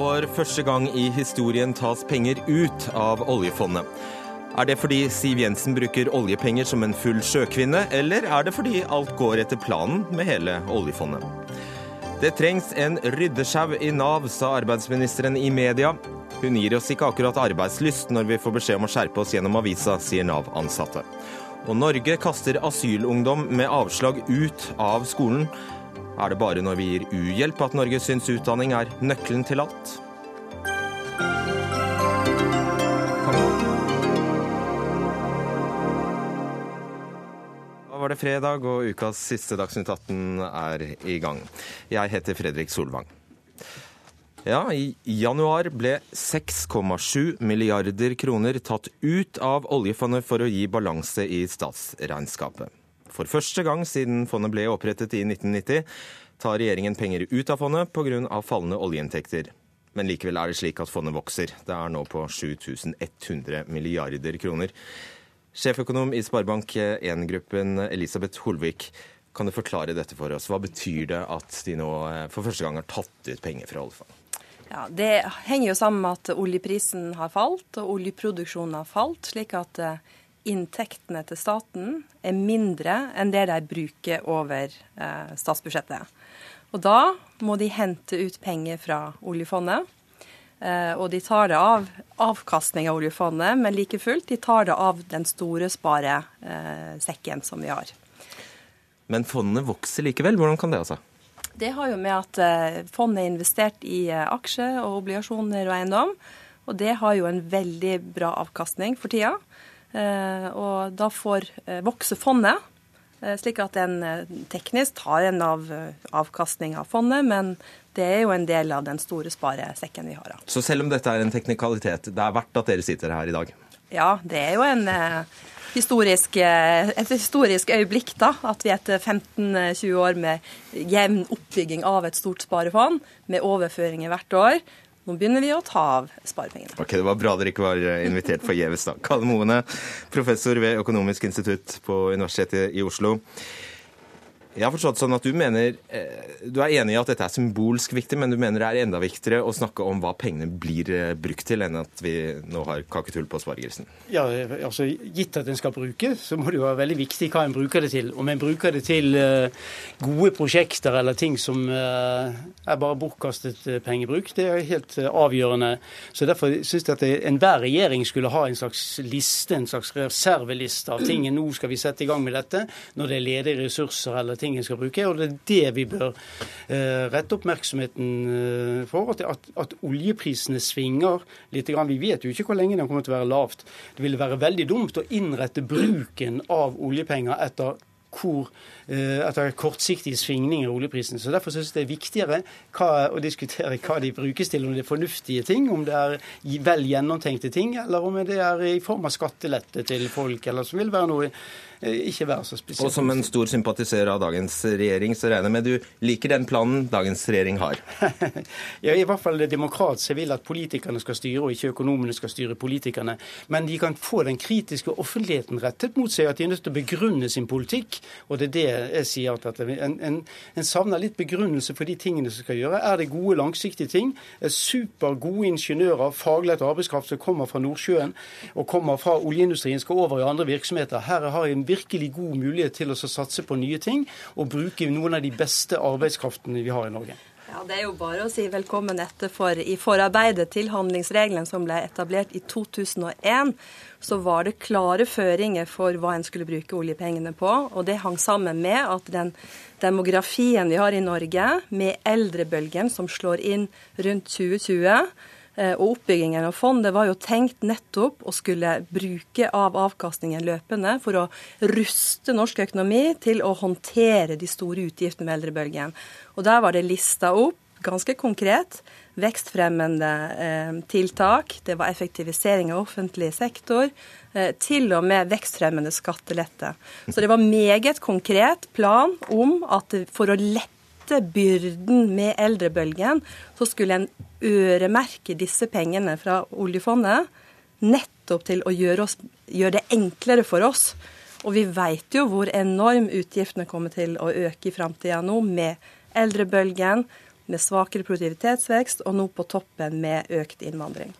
For første gang i historien tas penger ut av oljefondet. Er det fordi Siv Jensen bruker oljepenger som en full sjøkvinne, eller er det fordi alt går etter planen med hele oljefondet? Det trengs en ryddesjau i Nav, sa arbeidsministeren i media. Hun gir oss ikke akkurat arbeidslyst når vi får beskjed om å skjerpe oss gjennom avisa, sier Nav-ansatte. Og Norge kaster asylungdom med avslag ut av skolen. Er det bare når vi gir uhjelp at Norge syns utdanning er nøkkelen til alt? Da var det fredag, og ukas siste Dagsnytt 18 er i gang. Jeg heter Fredrik Solvang. Ja, i januar ble 6,7 milliarder kroner tatt ut av oljefondet for å gi balanse i statsregnskapet. For første gang siden fondet ble opprettet i 1990, tar regjeringen penger ut av fondet pga. fallende oljeinntekter. Men likevel er det slik at fondet vokser. Det er nå på 7100 milliarder kroner. Sjeføkonom i Sparebank1-gruppen Elisabeth Holvik, kan du forklare dette for oss? Hva betyr det at de nå eh, for første gang har tatt ut penger fra oljefondet? Ja, Det henger jo sammen med at oljeprisen har falt og oljeproduksjonen har falt, slik at eh, inntektene til staten er mindre enn det de bruker over eh, statsbudsjettet. Og da må de hente ut penger fra oljefondet. Eh, og de tar det av avkastning av oljefondet, men like fullt, de tar det av den store sparesekken som vi har. Men fondet vokser likevel. Hvordan kan det altså? Det har jo med at eh, fondet er investert i eh, aksjer og obligasjoner og eiendom. Og det har jo en veldig bra avkastning for tida. Og da får vokse fondet, slik at en teknisk tar en av avkastning av fondet, men det er jo en del av den store sparesekken vi har. Så selv om dette er en teknikalitet, det er verdt at dere sitter her i dag? Ja, det er jo en historisk, et historisk øyeblikk, da. At vi etter 15-20 år med jevn oppbygging av et stort sparefond, med overføringer hvert år, nå begynner vi å ta av sparepengene. Ok, Det var bra dere ikke var invitert forgjeves, da. Kalle Moene, professor ved Økonomisk institutt på Universitetet i Oslo. Jeg har forstått sånn at Du mener, eh, du er enig i at dette er symbolsk viktig, men du mener det er enda viktigere å snakke om hva pengene blir eh, brukt til, enn at vi nå har kaketull på sparegrisen? Ja, altså Gitt at en skal bruke, så må det jo være veldig viktig hva en bruker det til. Om en bruker det til gode prosjekter eller ting som er bare bortkastet pengebruk, det er helt avgjørende. Så Derfor syns jeg at enhver regjering skulle ha en slags liste, en slags reserveliste av ting. Nå skal vi sette i gang med dette når det er ledige ressurser eller ting en skal bruke. Og det er det vi bør eh, rette oppmerksomheten eh, for. At, at, oljeprisene svinger litt. Vi vet jo ikke hvor lenge den kommer til å være lavt. Det ville være veldig dumt å innrette bruken av oljepenger etter hvor Eh, at det er kortsiktige svingninger i oljeprisen. Så Derfor synes jeg det er viktigere hva, å diskutere hva de brukes til, om det er fornuftige ting, om det er vel gjennomtenkte ting, eller om det er i form av skattelette til folk, eller som vil være noe ikke være så spesielt. Og som en stor sympatiser av dagens regjering, så regner jeg med du liker den planen dagens regjering har? ja, i hvert fall demokrat jeg vil at politikerne skal styre, og ikke økonomene skal styre politikerne. Men de kan få den kritiske offentligheten rettet mot seg, at de er nødt til å begrunne sin politikk. og det er det jeg sier at en, en, en, savner litt begrunnelse for de tingene som skal gjøre. Er det gode, langsiktige ting? Supergode ingeniører, faglært arbeidskraft som kommer fra Nordsjøen og kommer fra oljeindustrien, skal over i andre virksomheter. Her har jeg en virkelig god mulighet til å satse på nye ting og bruke noen av de beste arbeidskraftene vi har i Norge. Ja, Det er jo bare å si velkommen etter. For i forarbeidet til handlingsregelen som ble etablert i 2001, så var det klare føringer for hva en skulle bruke oljepengene på. Og det hang sammen med at den demografien vi har i Norge, med eldrebølgen som slår inn rundt 2020, Eh, og oppbyggingen av fondet var jo tenkt nettopp å skulle bruke av avkastningen løpende for å ruste norsk økonomi til å håndtere de store utgiftene med eldrebølgen. Og der var det lista opp ganske konkret vekstfremmende eh, tiltak. Det var effektivisering av offentlig sektor. Eh, til og med vekstfremmende skattelette. Så det var meget konkret plan om at for å lette byrden med eldrebølgen, så skulle en øremerke disse pengene fra oljefondet nettopp til å gjøre, oss, gjøre det enklere for oss Og vi vet jo hvor enorm utgiftene kommer til å øke i framtida nå, med eldrebølgen, med svakere produktivitetsvekst, og nå på toppen med økt innvandring.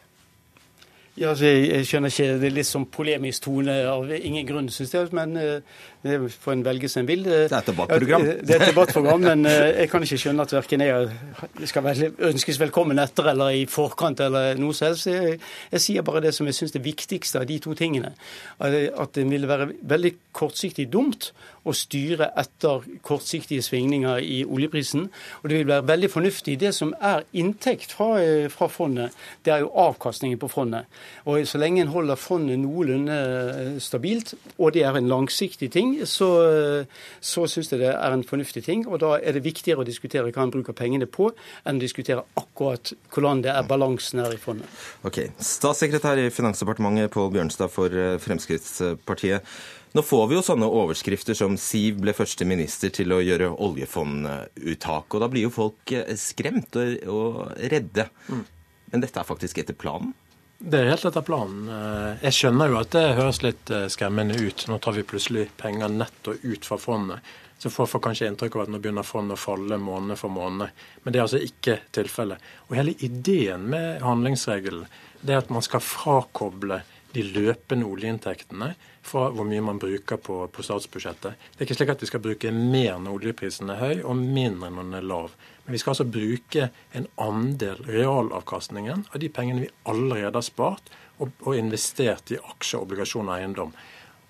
Ja, altså, jeg, jeg, skjønner ikke, Det er litt sånn polemisk tone av ingen grunn, syns jeg. Men uh, det får en velge som en vil. Det er et debattprogram. Det er et debattprogram, men uh, jeg kan ikke skjønne at verken jeg skal vel, ønskes velkommen etter eller i forkant eller noe som helst. jeg, jeg sier bare det som jeg syns er viktigste av de to tingene. At det ville være veldig kortsiktig dumt å styre etter kortsiktige svingninger i oljeprisen. Og det vil være veldig fornuftig. Det som er inntekt fra, fra fondet, det er jo avkastningen på fondet. Og Så lenge en holder fondet noenlunde eh, stabilt, og det er en langsiktig ting, så, eh, så syns jeg det er en fornuftig ting. Og da er det viktigere å diskutere hva en bruker pengene på, enn å diskutere akkurat hvordan det er balansen her i fondet. Ok. Statssekretær i Finansdepartementet Pål Bjørnstad for eh, Fremskrittspartiet. Nå får vi jo sånne overskrifter som Siv ble første minister til å gjøre oljefonduttak. Og da blir jo folk skremt og, og redde. Mm. Men dette er faktisk etter planen? Det er helt etter planen. Eh, jeg skjønner jo at det høres litt eh, skremmende ut. Nå tar vi plutselig penger netto ut fra fondet. Så får folk kanskje inntrykk av at nå begynner fondet å falle måned for måned. Men det er altså ikke tilfellet. Og hele ideen med handlingsregelen det er at man skal frakoble de løpende oljeinntektene fra hvor mye man bruker på, på, statsbudsjettet. Det er ikke slik at vi skal bruke mer når oljeprisen er høy, og mindre når den er lav. Men vi skal altså bruke en andel realavkastningen av de pengene vi allerede har spart og, og investert i aksjer, obligasjoner og eiendom.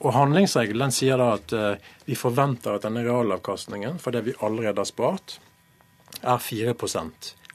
Og Handlingsregelen sier da at uh, vi forventer at denne realavkastningen for det vi allerede har spart, er 4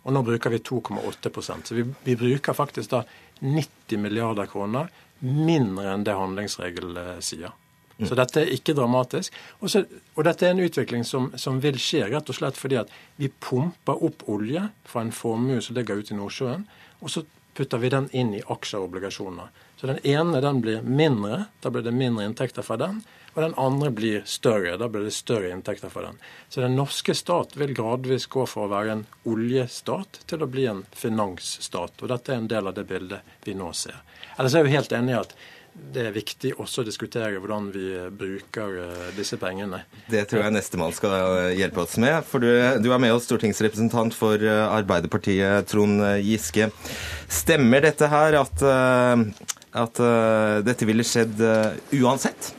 Og nå bruker vi 2,8% Så vi, vi bruker faktisk da 90 milliarder kroner mindre enn det handlingsregelen sier. Mm. Så dette er ikke dramatisk. Også, og dette er en utvikling som, som, vil skje rett og slett fordi at vi pumper opp olje fra en formue som ligger ute i Nordsjøen, og så putter vi den inn i aksjer og obligasjoner. Så den ene den blir mindre, da blir det mindre inntekter fra den. Og den andre blir større, da blir det større inntekter for den. Så den norske stat vil gradvis gå fra å være en oljestat til å bli en finansstat. Og dette er en del av det bildet vi nå ser. Ellers er jeg jo helt enig i at det er viktig også å diskutere hvordan vi bruker eh, disse pengene. Det tror jeg nestemann skal eh, hjelpe oss med. For du, du, er med oss stortingsrepresentant for eh, Arbeiderpartiet, Trond Giske. Stemmer dette her at, at dette ville skjedd uansett?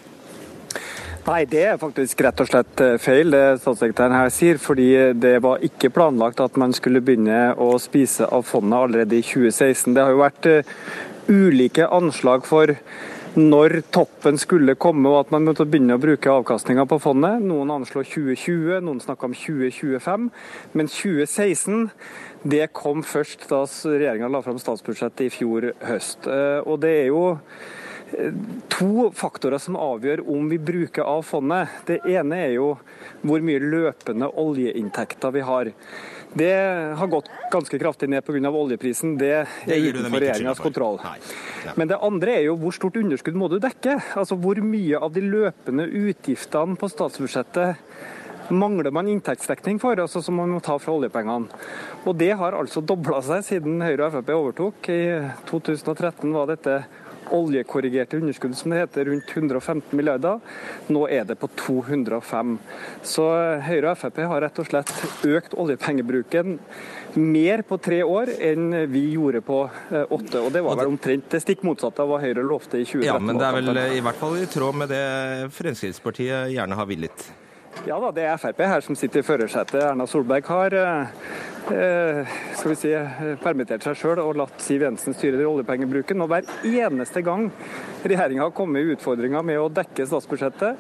Nei, det er faktisk rett og slett feil, det statssekretæren her sier. Fordi det var ikke planlagt at man skulle begynne å spise av fondet allerede i 2016. Det har jo vært ulike anslag for når toppen skulle komme og at man måtte begynne å bruke avkastninga på fondet. Noen anslår 2020, noen snakker om 2025. Men 2016 det kom først da regjeringa la fram statsbudsjettet i fjor høst. Eh, og det er jo eh, to faktorer som avgjør om vi bruker av fondet. Det ene er jo hvor mye løpende oljeinntekter vi har. Det har gått ganske kraftig ned pga. oljeprisen. Det er utenfor regjeringas kontroll. Men det andre er jo hvor stort underskudd må du dekke? Altså Hvor mye av de løpende utgiftene på statsbudsjettet mangler man inntektsdekning for, altså som man må ta fra oljepengene. Og Det har altså dobla seg siden Høyre og Frp overtok. I 2013 var dette oljekorrigerte underskuddet, som det heter, rundt 115 milliarder. Nå er det på 205. Så Høyre og Frp har rett og slett økt oljepengebruken mer på tre år enn vi gjorde på eh, åtte. Og det var vel omtrent det stikk motsatte av hva Høyre lovte i 2013. Ja, Men det er vel i hvert fall i tråd med det Fremskrittspartiet gjerne har villet? Ja da, det er Frp her som sitter i førersetet. Erna Solberg har eh, Eh, skal vi si, eh, permittert seg sjøl og latt Siv Jensen styre oljepengebruken. Og hver eneste gang regjeringa har kommet i utfordringer med å dekke statsbudsjettet,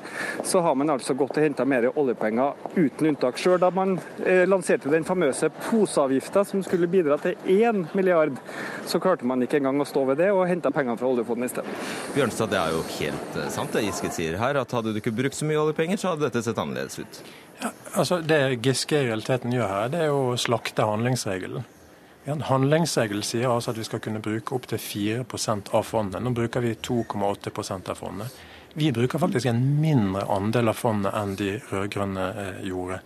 så har man altså gått og henta mer oljepenger uten unntak. Sjøl da man eh, lanserte den famøse poseavgifta som skulle bidra til 1 milliard, så klarte man ikke engang å stå ved det og hente pengene fra oljefondet i stedet. Bjørnstad, det er jo helt sant det Giske sier her, at hadde du ikke brukt så mye oljepenger, så hadde dette sett annerledes ut. Ja, altså Det Giske i realiteten gjør her, det er å slakte handlingsregelen. Handlingsregelen handlingsregel sier altså at vi skal kunne bruke opptil 4% av fondet. Nå bruker vi 2,8% av fondet. Vi bruker faktisk en mindre andel av fondet enn de rød-grønne eh, gjorde.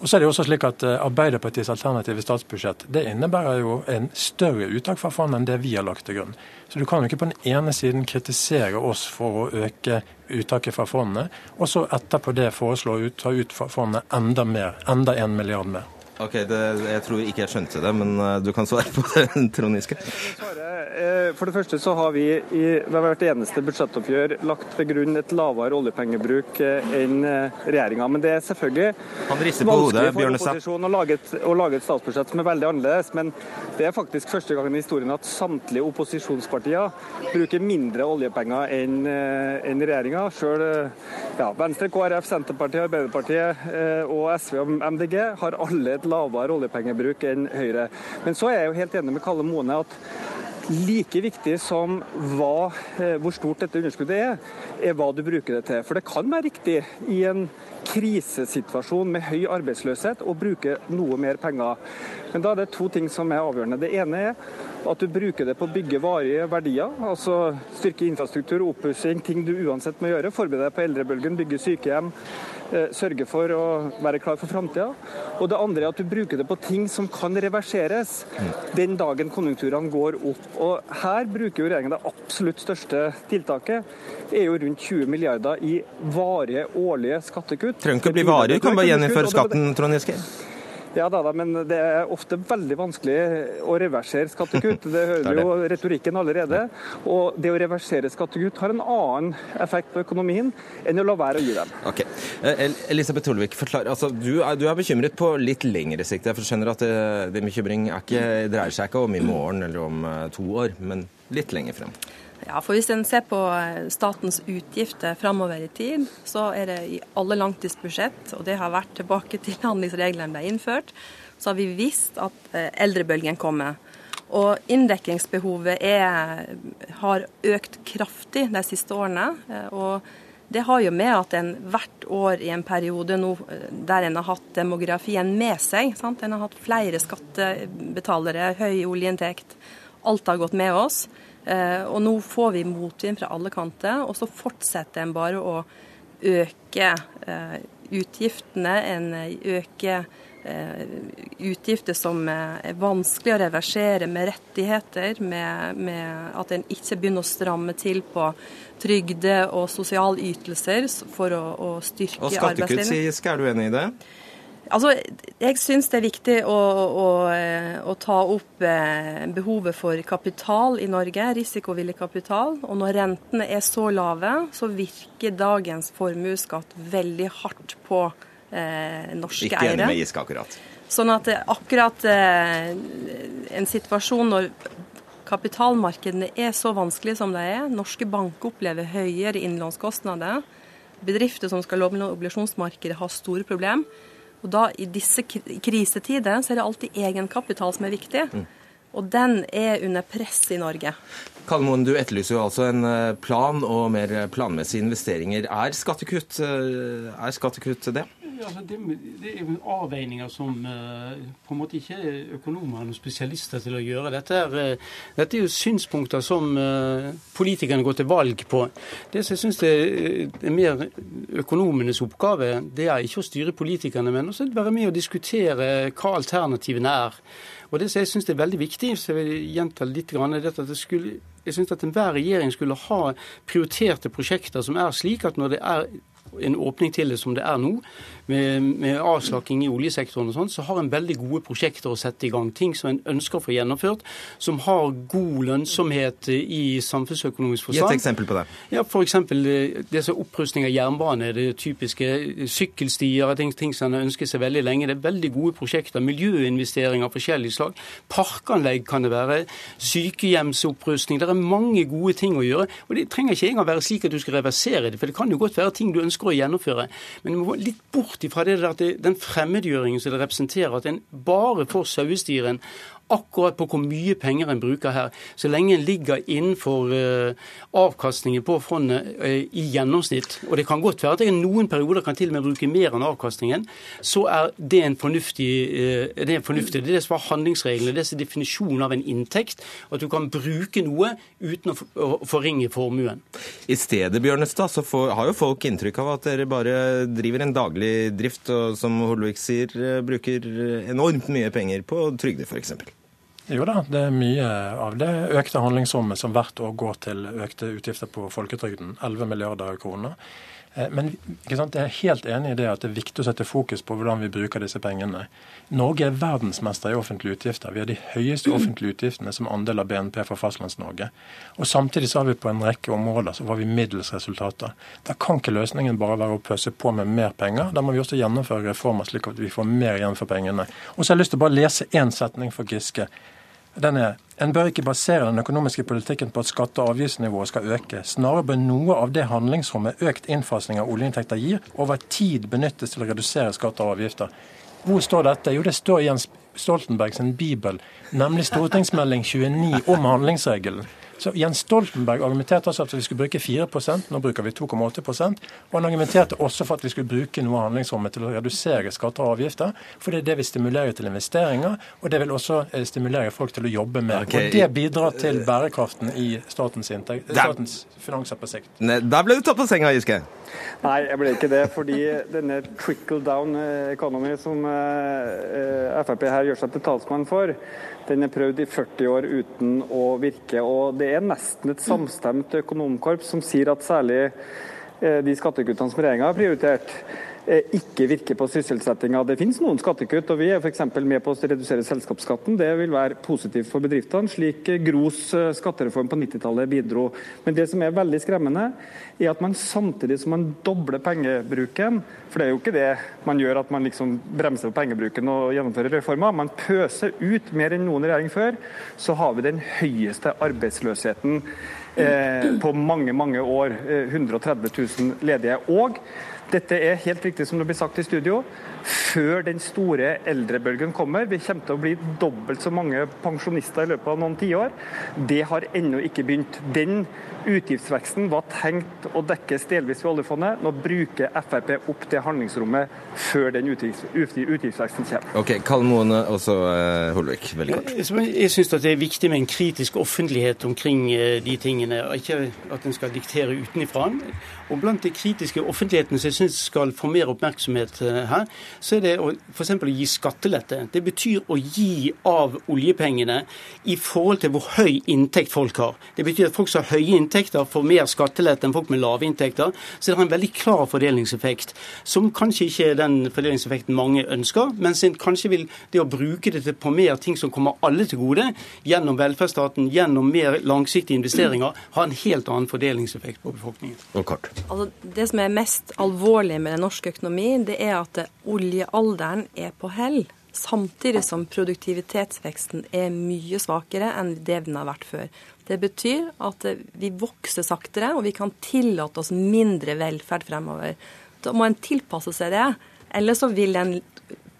Og så er det også slik at eh, Arbeiderpartiets alternative statsbudsjett det innebærer jo en større uttak fra fondet enn det vi har lagt til grunn. Så du kan jo ikke på den ene siden kritisere oss for å øke uttaket fra fondet, og så etterpå det foreslå å ta ut fra fondet enda mer, enda en milliard mer. Ok, det, Jeg tror ikke jeg skjønte det, men uh, du kan svare på det, Trond Giske. Eh, for det første så har vi i hvert eneste budsjettoppgjør lagt til grunn et lavere oljepengebruk eh, enn regjeringa. Men det er selvfølgelig vanskelig for opposisjonen å lage, et, å lage et statsbudsjett som er veldig annerledes. Men det er faktisk første gangen i historien at samtlige opposisjonspartier bruker mindre oljepenger enn en regjeringa. Selv ja, Venstre, KrF, Senterpartiet, Arbeiderpartiet og SV og MDG har alle et lavere oljepengebruk enn Høyre. Men så er jeg jo helt enig med Kalle Mone at like viktig som hva, eh, hvor stort dette underskuddet er, er hva du bruker det til. For det kan være riktig i en krisesituasjon med høy arbeidsløshet å bruke noe mer penger. Men da er det to ting som er avgjørende. Det ene er at du bruker det på å bygge varige verdier. Altså styrke infrastruktur, oppussing, ting du uansett må gjøre. Forberede deg på eldrebølgen, bygge sykehjem. Eh, sørge for å være klar for framtida. Og det andre er at du bruker det på ting som kan reverseres den dagen konjunkturene går opp. Og her bruker jo regjeringen det absolutt største tiltaket. Det er jo rundt 20 milliarder i varige årlige skattekutt. Trenger ikke bli varig, du kan bare gjeninnføre skatten, Trond Giske. Ja da, da, men det er ofte veldig vanskelig å reversere skattekutt. Det hører jo retorikken allerede. Og det å reversere skattekutt har en annen effekt på økonomien enn å la være å gi dem. Ok. Eh, Elisabeth Tolvik, altså, du, er, du, er, bekymret på litt lengre sikt. Jeg skjønner at det, det bekymring ikke, dreier seg ikke om i morgen eller om eh, to år, men litt lenger frem. Ja, for Hvis en ser på eh, statens utgifter framover i tid, så er det i alle langtidsbudsjett, og det har vært tilbake til handlingsreglene ble innført, så har vi visst at eh, eldrebølgen kommer. Og inndekkingsbehovet er, har økt kraftig de siste årene. Eh, og det har jo med at en hvert år i en periode nå der en har hatt demografien med seg, sant? en har hatt flere skattebetalere, høy oljeinntekt, alt har gått med oss. Eh, og nå får vi motvind fra alle kanter, og så fortsetter en bare å øke eh, utgiftene. En øker eh, utgifter som er vanskelig å reversere med rettigheter, med, med at en ikke begynner å stramme til på trygde- og sosialytelser for å, å styrke arbeidslivet. Og skattekutt, sier er du enig i det? Altså, Jeg syns det er viktig å, å, å, ta opp eh, behovet for kapital i Norge, risikovillig kapital. Og når rentene er så lave, så virker dagens formuesskatt veldig hardt på eh, norske eiere. Ikke enig med Giske akkurat. Sånn at eh, akkurat eh, en situasjon når kapitalmarkedene er så vanskelig som de er, norske banker opplever høyere innlånskostnader, bedrifter som skal låne obligasjonsmarkedet har store problemer, og da I disse krisetider så er det alltid egenkapital som er viktig. Mm. Og den er under press i Norge. Kalmoen, du etterlyser jo altså en eh, plan og mer planmessige investeringer. Er skattekutt, eh, er skattekutt det? Altså det, det, er avveininger som uh, på en måte ikke er økonomer og spesialister til å gjøre. Dette er, uh, dette er jo synspunkter som uh, politikerne går til valg på. Det som jeg syns er mer økonomenes oppgave, det er ikke å styre politikerne, men også være med og diskutere hva alternativene er. Og Det som jeg syns er veldig viktig, så jeg vil gjenta litt, er at det skulle, jeg synes at enhver regjering skulle ha prioriterte prosjekter som er slik at når det er en åpning til det som det er nå, med, med avslakking i oljesektoren og sånn, så har en veldig gode prosjekter å sette i gang. Ting som en ønsker å få gjennomført, som har god lønnsomhet i samfunnsøkonomisk forstand. Gi et eksempel på det. Ja, F.eks. Eh, det som opprustning av jernbane, det typiske sykkelstier, ting, ting som en ønsker seg veldig lenge. Det er veldig gode prosjekter. Miljøinvesteringer av forskjellig slag. Parkanlegg kan det være. Sykehjemsopprustning. Det er mange gode ting å gjøre. Og det trenger ikke engang være slik at du skal reversere det, for det kan jo godt være ting du ønsker ønsker å gjennomføre. Men vi må litt bort ifra det der, at den fremmedgjøringen som det representerer, at en bare får sauestiren akkurat på hvor mye penger en bruker her. Så lenge en ligger innenfor uh, avkastningen på fondet uh, i gjennomsnitt, og det kan godt være at jeg noen perioder kan til og med bruke mer enn avkastningen, så er det en fornuftig, uh, det er fornuftig. Det er det som er handlingsreglene, det er definisjonen av en inntekt. At du kan bruke noe uten å forringe formuen. I stedet Bjørnestad, så får, har jo folk inntrykk av at dere bare driver en daglig drift, og som Holvik sier, bruker enormt mye penger på trygde f.eks. Jo da, det er mye av det økte handlingsrommet som hvert år går til økte utgifter på folketrygden. 11 milliarder kroner. Eh, men jeg er helt enig i det at det er viktig å sette fokus på hvordan vi bruker disse pengene. Norge er verdensmester i offentlige utgifter. Vi har de høyeste offentlige utgiftene som andel av BNP for Fastlands-Norge. Og Samtidig så har vi på en rekke områder så var vi middels resultater. Da kan ikke løsningen bare være å pøse på med mer penger. Da må vi også gjennomføre reformer slik at vi får mer igjen for pengene. Og så har jeg lyst til å bare lese én setning for Giske. Den er en bør ikke basere den økonomiske politikken på at skatte- og avgiftsnivået skal øke. Snarere bør noe av det handlingsrommet økt innfasing av oljeinntekter gir, over tid benyttes til å redusere skatter og avgifter. Hvor står dette? Jo, det står i Jens Stoltenbergs bibel, nemlig stortingsmelding 29 om handlingsregelen. Så Jens Stoltenberg argumenterte altså at vi skulle bruke 4% nå bruker vi 2,8% og han argumenterte også for at vi skulle bruke noe av handlingsrommet til å redusere skatter og avgifter, for det er det vi stimulerer til investeringer, og det vil også eh, stimulere folk til å jobbe mer. Okay. Og Det bidrar til bærekraften i statens, statens finanser på sikt. Der ble du tatt på senga, Giske. Nei, jeg ble ikke det. Fordi denne trickle down economy som eh, Frp her gjør seg til talsmann for, den er prøvd i 40 år uten å virke. og Det er nesten et samstemt økonomkorps som sier at særlig eh, de skattekuttene som regjeringa har prioritert, Eh, ikke virker på sysselsettinga. Det finnes noen skattekutt, og vi er f.eks. med på å redusere selskapsskatten. Det vil være positivt for bedriftene, slik Gros eh, skattereform på 90-tallet bidro. Men det som er veldig skremmende, er at man samtidig som man dobler pengebruken, for det er jo ikke det man gjør at man liksom bremser på pengebruken og gjennomfører reformer, man pøser ut mer enn noen regjering før, så har vi den høyeste arbeidsløsheten eh, på mange, mange år. 130 000 ledige. Og dette er helt riktig som det blir sagt i studio, før den store eldrebølgen kommer. Vi kommer til å bli dobbelt så mange pensjonister i løpet av noen tiår. Det har ennå ikke begynt. Den utgiftsveksten var tenkt å dekkes delvis ved oljefondet. Nå bruker Frp opp det handlingsrommet før den utgiftsveksten kommer. Ok, Karl Moen og så uh, Holvik, veldig kort. Jeg, syns det er viktig med en kritisk offentlighet omkring uh, de tingene, og ikke at en skal diktere utenifra. Og blant de kritiske offentlighetene som jeg syns skal få mer oppmerksomhet uh, her, så er det f.eks. å gi skattelette. Det betyr å gi av oljepengene i forhold til hvor høy inntekt folk har. Det betyr at folk som har høye inntekter, får mer skattelette enn folk med lave inntekter. Så det har en veldig klar fordelingseffekt, som kanskje ikke er den fordelingseffekten mange ønsker, men kanskje vil det å bruke det på mer ting som kommer alle til gode, gjennom velferdsstaten, gjennom mer langsiktige investeringer, ha en helt annen fordelingseffekt på befolkningen. Og kort. Altså, det som er mest alvorlig med den norske økonomi, det er at oljealderen er på hell. Samtidig som produktivitetsveksten er mye svakere enn det den har vært før. Det betyr at vi vokser saktere, og vi kan tillate oss mindre velferd fremover. Da må en tilpasse seg det, eller så vil en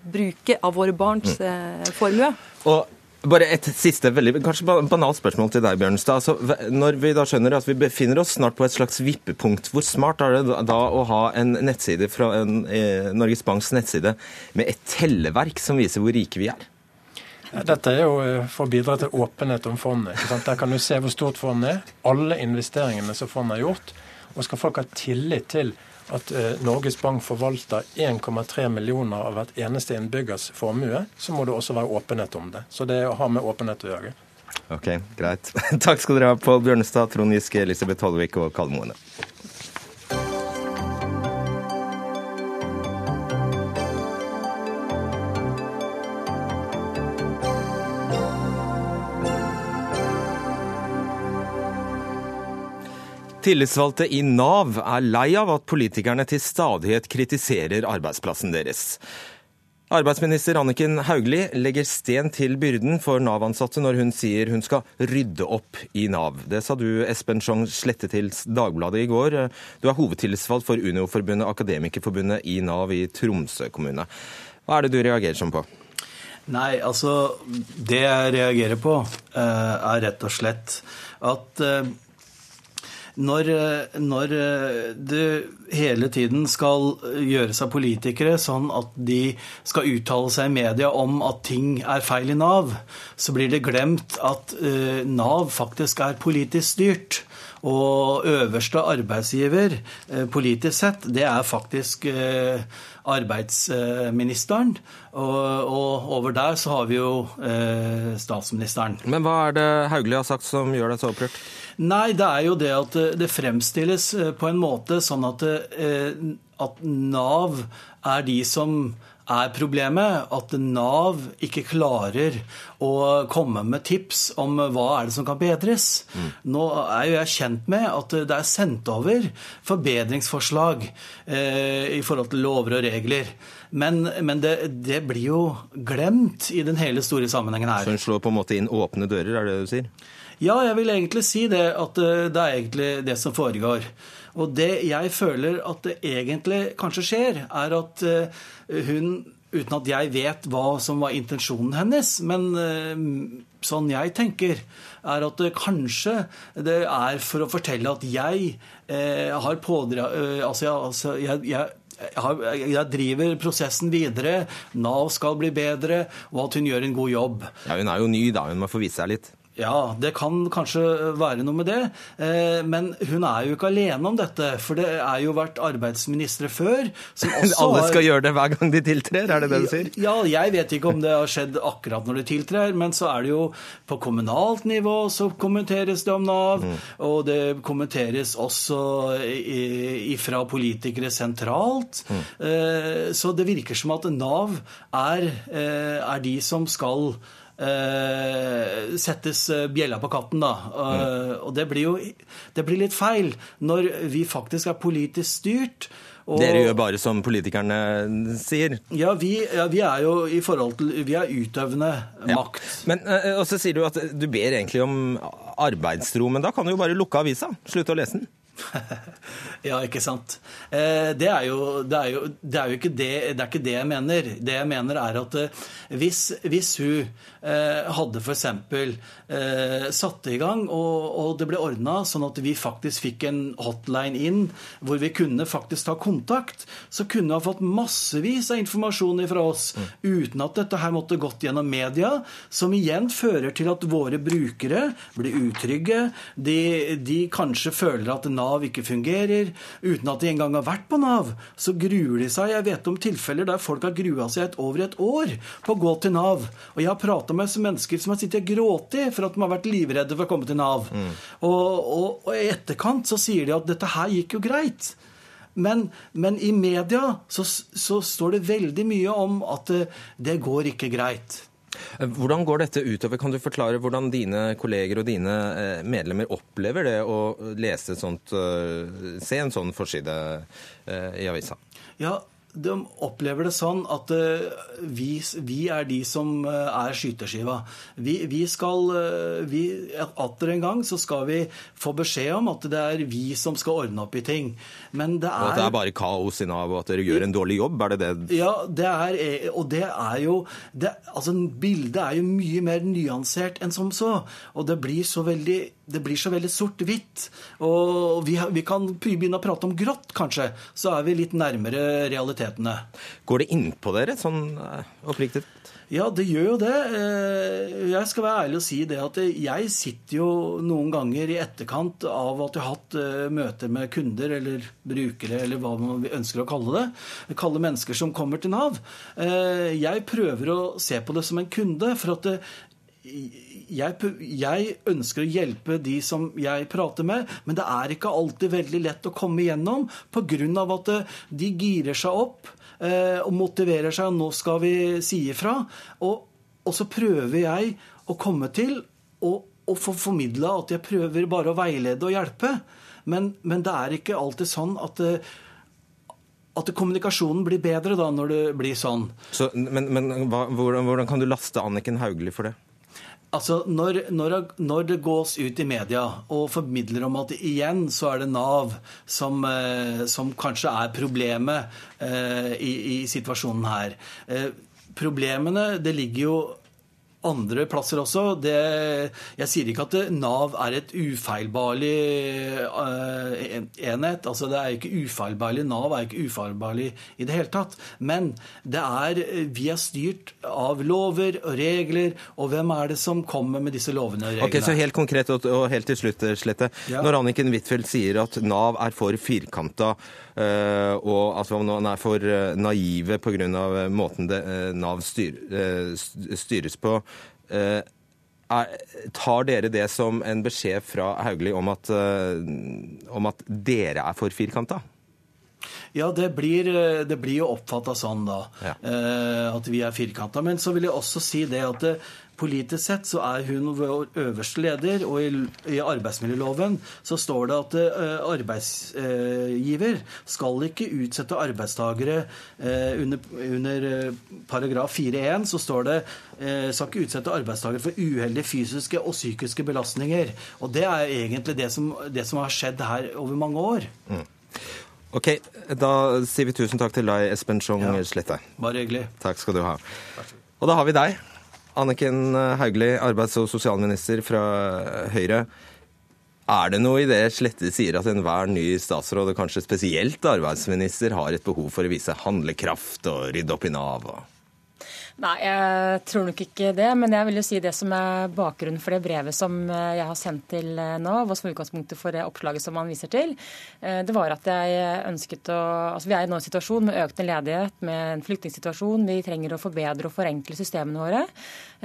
bruke av våre barns mm. Eh, formue. Og bare et siste, veldig, kanskje banalt spørsmål til deg, Bjørnstad. Altså, når vi da skjønner at vi befinner oss snart på et slags vippepunkt, hvor smart er det da å ha en nettside fra en, eh, Norges Banks nettside med et telleverk som viser hvor rike vi er? Dette er jo eh, for å bidra til åpenhet om fondet. Der kan du se hvor stort fondet er, alle investeringene som fondet har gjort. Og skal folk ha tillit til at eh, Norges Bank forvalter 1,3 millioner av hvert eneste innbyggers formue, så må det også være åpenhet om det. Så det har med åpenhet å gjøre. Ok, greit. Takk skal dere ha, Pål Bjørnestad, Trond Giske, Elisabeth Hollevik og Kalle Tillitsvalgte i Nav er lei av at politikerne til stadighet kritiserer arbeidsplassen deres. Arbeidsminister Anniken Hauglie legger sten til byrden for Nav-ansatte når hun sier hun skal rydde opp i Nav. Det sa du, Espen Schong Slette, til Dagbladet i går. Du er hovedtillitsvalgt for Unio-forbundet Akademikerforbundet i Nav i Tromsø kommune. Hva er det du reagerer sånn på? Nei, altså Det jeg reagerer på, er rett og slett at når, når, det hele tiden skal gjøre seg politikere sånn at de skal uttale seg i media om at ting er feil i Nav, så blir det glemt at Nav faktisk er politisk styrt. Og øverste arbeidsgiver politisk sett, det er faktisk arbeidsministeren. Og, og, over der så har vi jo eh, statsministeren. Men hva er det Hauglie har sagt som gjør deg så opprørt? Nei, det er jo det at det fremstilles på en måte sånn at, eh, at Nav er de som er problemet at Nav ikke klarer å komme med tips om hva er det som kan bedres. Mm. Nå er jo jeg kjent med at det er sendt over forbedringsforslag eh, i forhold til lover og regler. Men, men det, det, blir jo glemt i den hele store sammenhengen her. Så hun slår på en måte inn åpne dører, er det det du sier? Ja, jeg vil egentlig si det. At eh, det er egentlig det som foregår. Og det jeg føler at det egentlig kanskje skjer, er at eh, hun Uten at jeg vet hva som var intensjonen hennes, men eh, sånn jeg tenker, er at kanskje det er for å fortelle at jeg eh, har pådra... Eh, altså, altså jeg, jeg jeg driver prosessen videre, Nav skal bli bedre, og at hun gjør en god jobb. Ja, Hun er jo ny, da. Hun må få vise seg litt. Ja, det kan kanskje være noe med det. Eh, men hun er jo ikke alene om dette. For det er jo vært arbeidsministre før som også Alle skal har... gjøre det hver gang de tiltrer, er det det du sier? Ja, jeg vet ikke om det har skjedd akkurat når de tiltrer, men så er det jo på kommunalt nivå så kommenteres det om Nav. Mm. Og det kommenteres også ifra politikere sentralt. Mm. Eh, så det virker som at Nav er, eh, er de som skal eh, settes eh, bjella på katten, da. Mm. Og det blir jo det blir litt feil når vi faktisk er politisk styrt. Og, Dere gjør bare som politikerne sier? Ja, vi, ja, vi er jo i forhold til Vi er utøvende makt. Men, eh, Og så sier du at du ber egentlig om arbeidsro, men da kan du jo bare lukke avisa. Slutte å lese den. ja, ikke sant. Eh, det er, jo, det, er jo, det er jo, ikke det, det er ikke det jeg mener. Det jeg mener er at eh, hvis, hvis hun eh, hadde f.eks. Satt i gang, og, og det ble ordna sånn at vi faktisk fikk en hotline inn hvor vi kunne faktisk ta kontakt, så kunne hun ha fått massevis av informasjon fra oss mm. uten at dette her måtte gått gjennom media, som igjen fører til at våre brukere blir utrygge. De, de kanskje føler at Nav Nav ikke fungerer, uten at de engang har vært på Nav, så gruer de seg. Jeg vet om tilfeller der folk har grua seg et, over et år på å gå til Nav. Og jeg har prata med mennesker som har sittet og grått for at de har vært livredde for å komme til Nav. Mm. Og, og, og, i etterkant så sier de at dette her gikk jo greit. Men, men i media så, så, står det veldig mye om at det, det går ikke greit. Hvordan går dette utover? Kan du forklare hvordan dine kolleger og dine eh, medlemmer opplever det å lese sånt, eh, se en sånn forside eh, i avisa? Ja, de opplever det sånn at uh, vi, vi, er de som uh, er skyteskiva. Vi, vi skal uh, vi, Atter en gang så skal vi få beskjed om at det er vi som skal ordne opp i ting. Men det er Og at det er bare kaos i Nav, og at dere gjør en dårlig jobb? Er det det Ja, det er, og det er jo det, Altså, bildet er jo mye mer nyansert enn som så. Og det blir så veldig det blir så veldig sort-hvitt. Og vi, vi, kan begynne å prate om grått, kanskje. Så er vi litt nærmere realitetene. Går det innpå dere, sånn oppriktig? Ja, det gjør jo det. Eh, jeg skal være ærlig og si det at jeg sitter jo noen ganger i etterkant av at jeg har hatt eh, møter med kunder eller brukere, eller hva man ønsker å kalle det. Kalle mennesker som kommer til Nav. Eh, jeg prøver å se på det som en kunde. for at jeg, jeg, ønsker å hjelpe de som jeg prater med, men det er ikke alltid veldig lett å komme igjennom pga. at de girer seg opp. Eh, og motiverer seg, og nå skal vi si ifra. Og, og så prøver jeg å komme til og, og få formidla at jeg prøver bare å veilede og hjelpe. Men, men det er ikke alltid sånn at eh, at kommunikasjonen blir bedre da når det blir sånn. Så, men, men hva, hvordan, hvordan, kan du laste Anniken Hauglie for det? Altså, når, når, når, det gås ut i media og formidler om at igjen så er det Nav som, eh, som kanskje er problemet eh, i, i, situasjonen her. Eh, problemene det ligger jo andre plasser også. Det, jeg sier ikke at Nav er et ufeilbarlig uh, enhet. altså det er ikke ufeilbarlig. Nav er ikke ufeilbarlig i det hele tatt. Men det er, vi er styrt av lover og regler, og hvem er det som kommer med disse lovene og reglene? Ok, så Helt konkret og, helt til slutt, Slette. Ja. Når Anniken Huitfeldt sier at Nav er for firkanta, og at man er for naive pga. måten det, Nav styr, styres på, Eh, er, tar dere det som en beskjed fra Hauglie om eh, om at dere er for firkanta? Ja, det blir, det blir jo oppfatta sånn, da. Ja. Eh, at vi er firkanta. Men så vil jeg også si det at det, Politisk sett så er hun vår øverste leder, og i, i arbeidsmiljøloven så står det at uh, arbeidsgiver skal ikke utsette arbeidstakere uh, under, under uh, paragraf 4-1 så står det skal ikke utsette arbeidstakere for uheldige fysiske og psykiske belastninger. Og det er egentlig det som, det som har skjedd her over mange år. Mm. Ok, Da sier vi tusen takk til deg, Espen Schong ja, Slette. Bare hyggelig. Takk skal du ha. Og da har vi deg. Anniken Hauglie, arbeids- og sosialminister fra Høyre. Er det noe i det Slette sier at enhver ny statsråd, og kanskje spesielt arbeidsminister, har et behov for å vise handlekraft og rydde opp i Nav? og Nei, jeg tror nok ikke det. Men jeg vil jo si det som er bakgrunnen for det brevet som eh, jeg har sendt til nå, Nav, og som er utgangspunktet for det oppslaget som man viser til, eh, det var at jeg ønsket å Altså vi er i nå en situasjon med økende ledighet, med en flyktningsituasjon. Vi trenger å forbedre og forenkle systemene våre.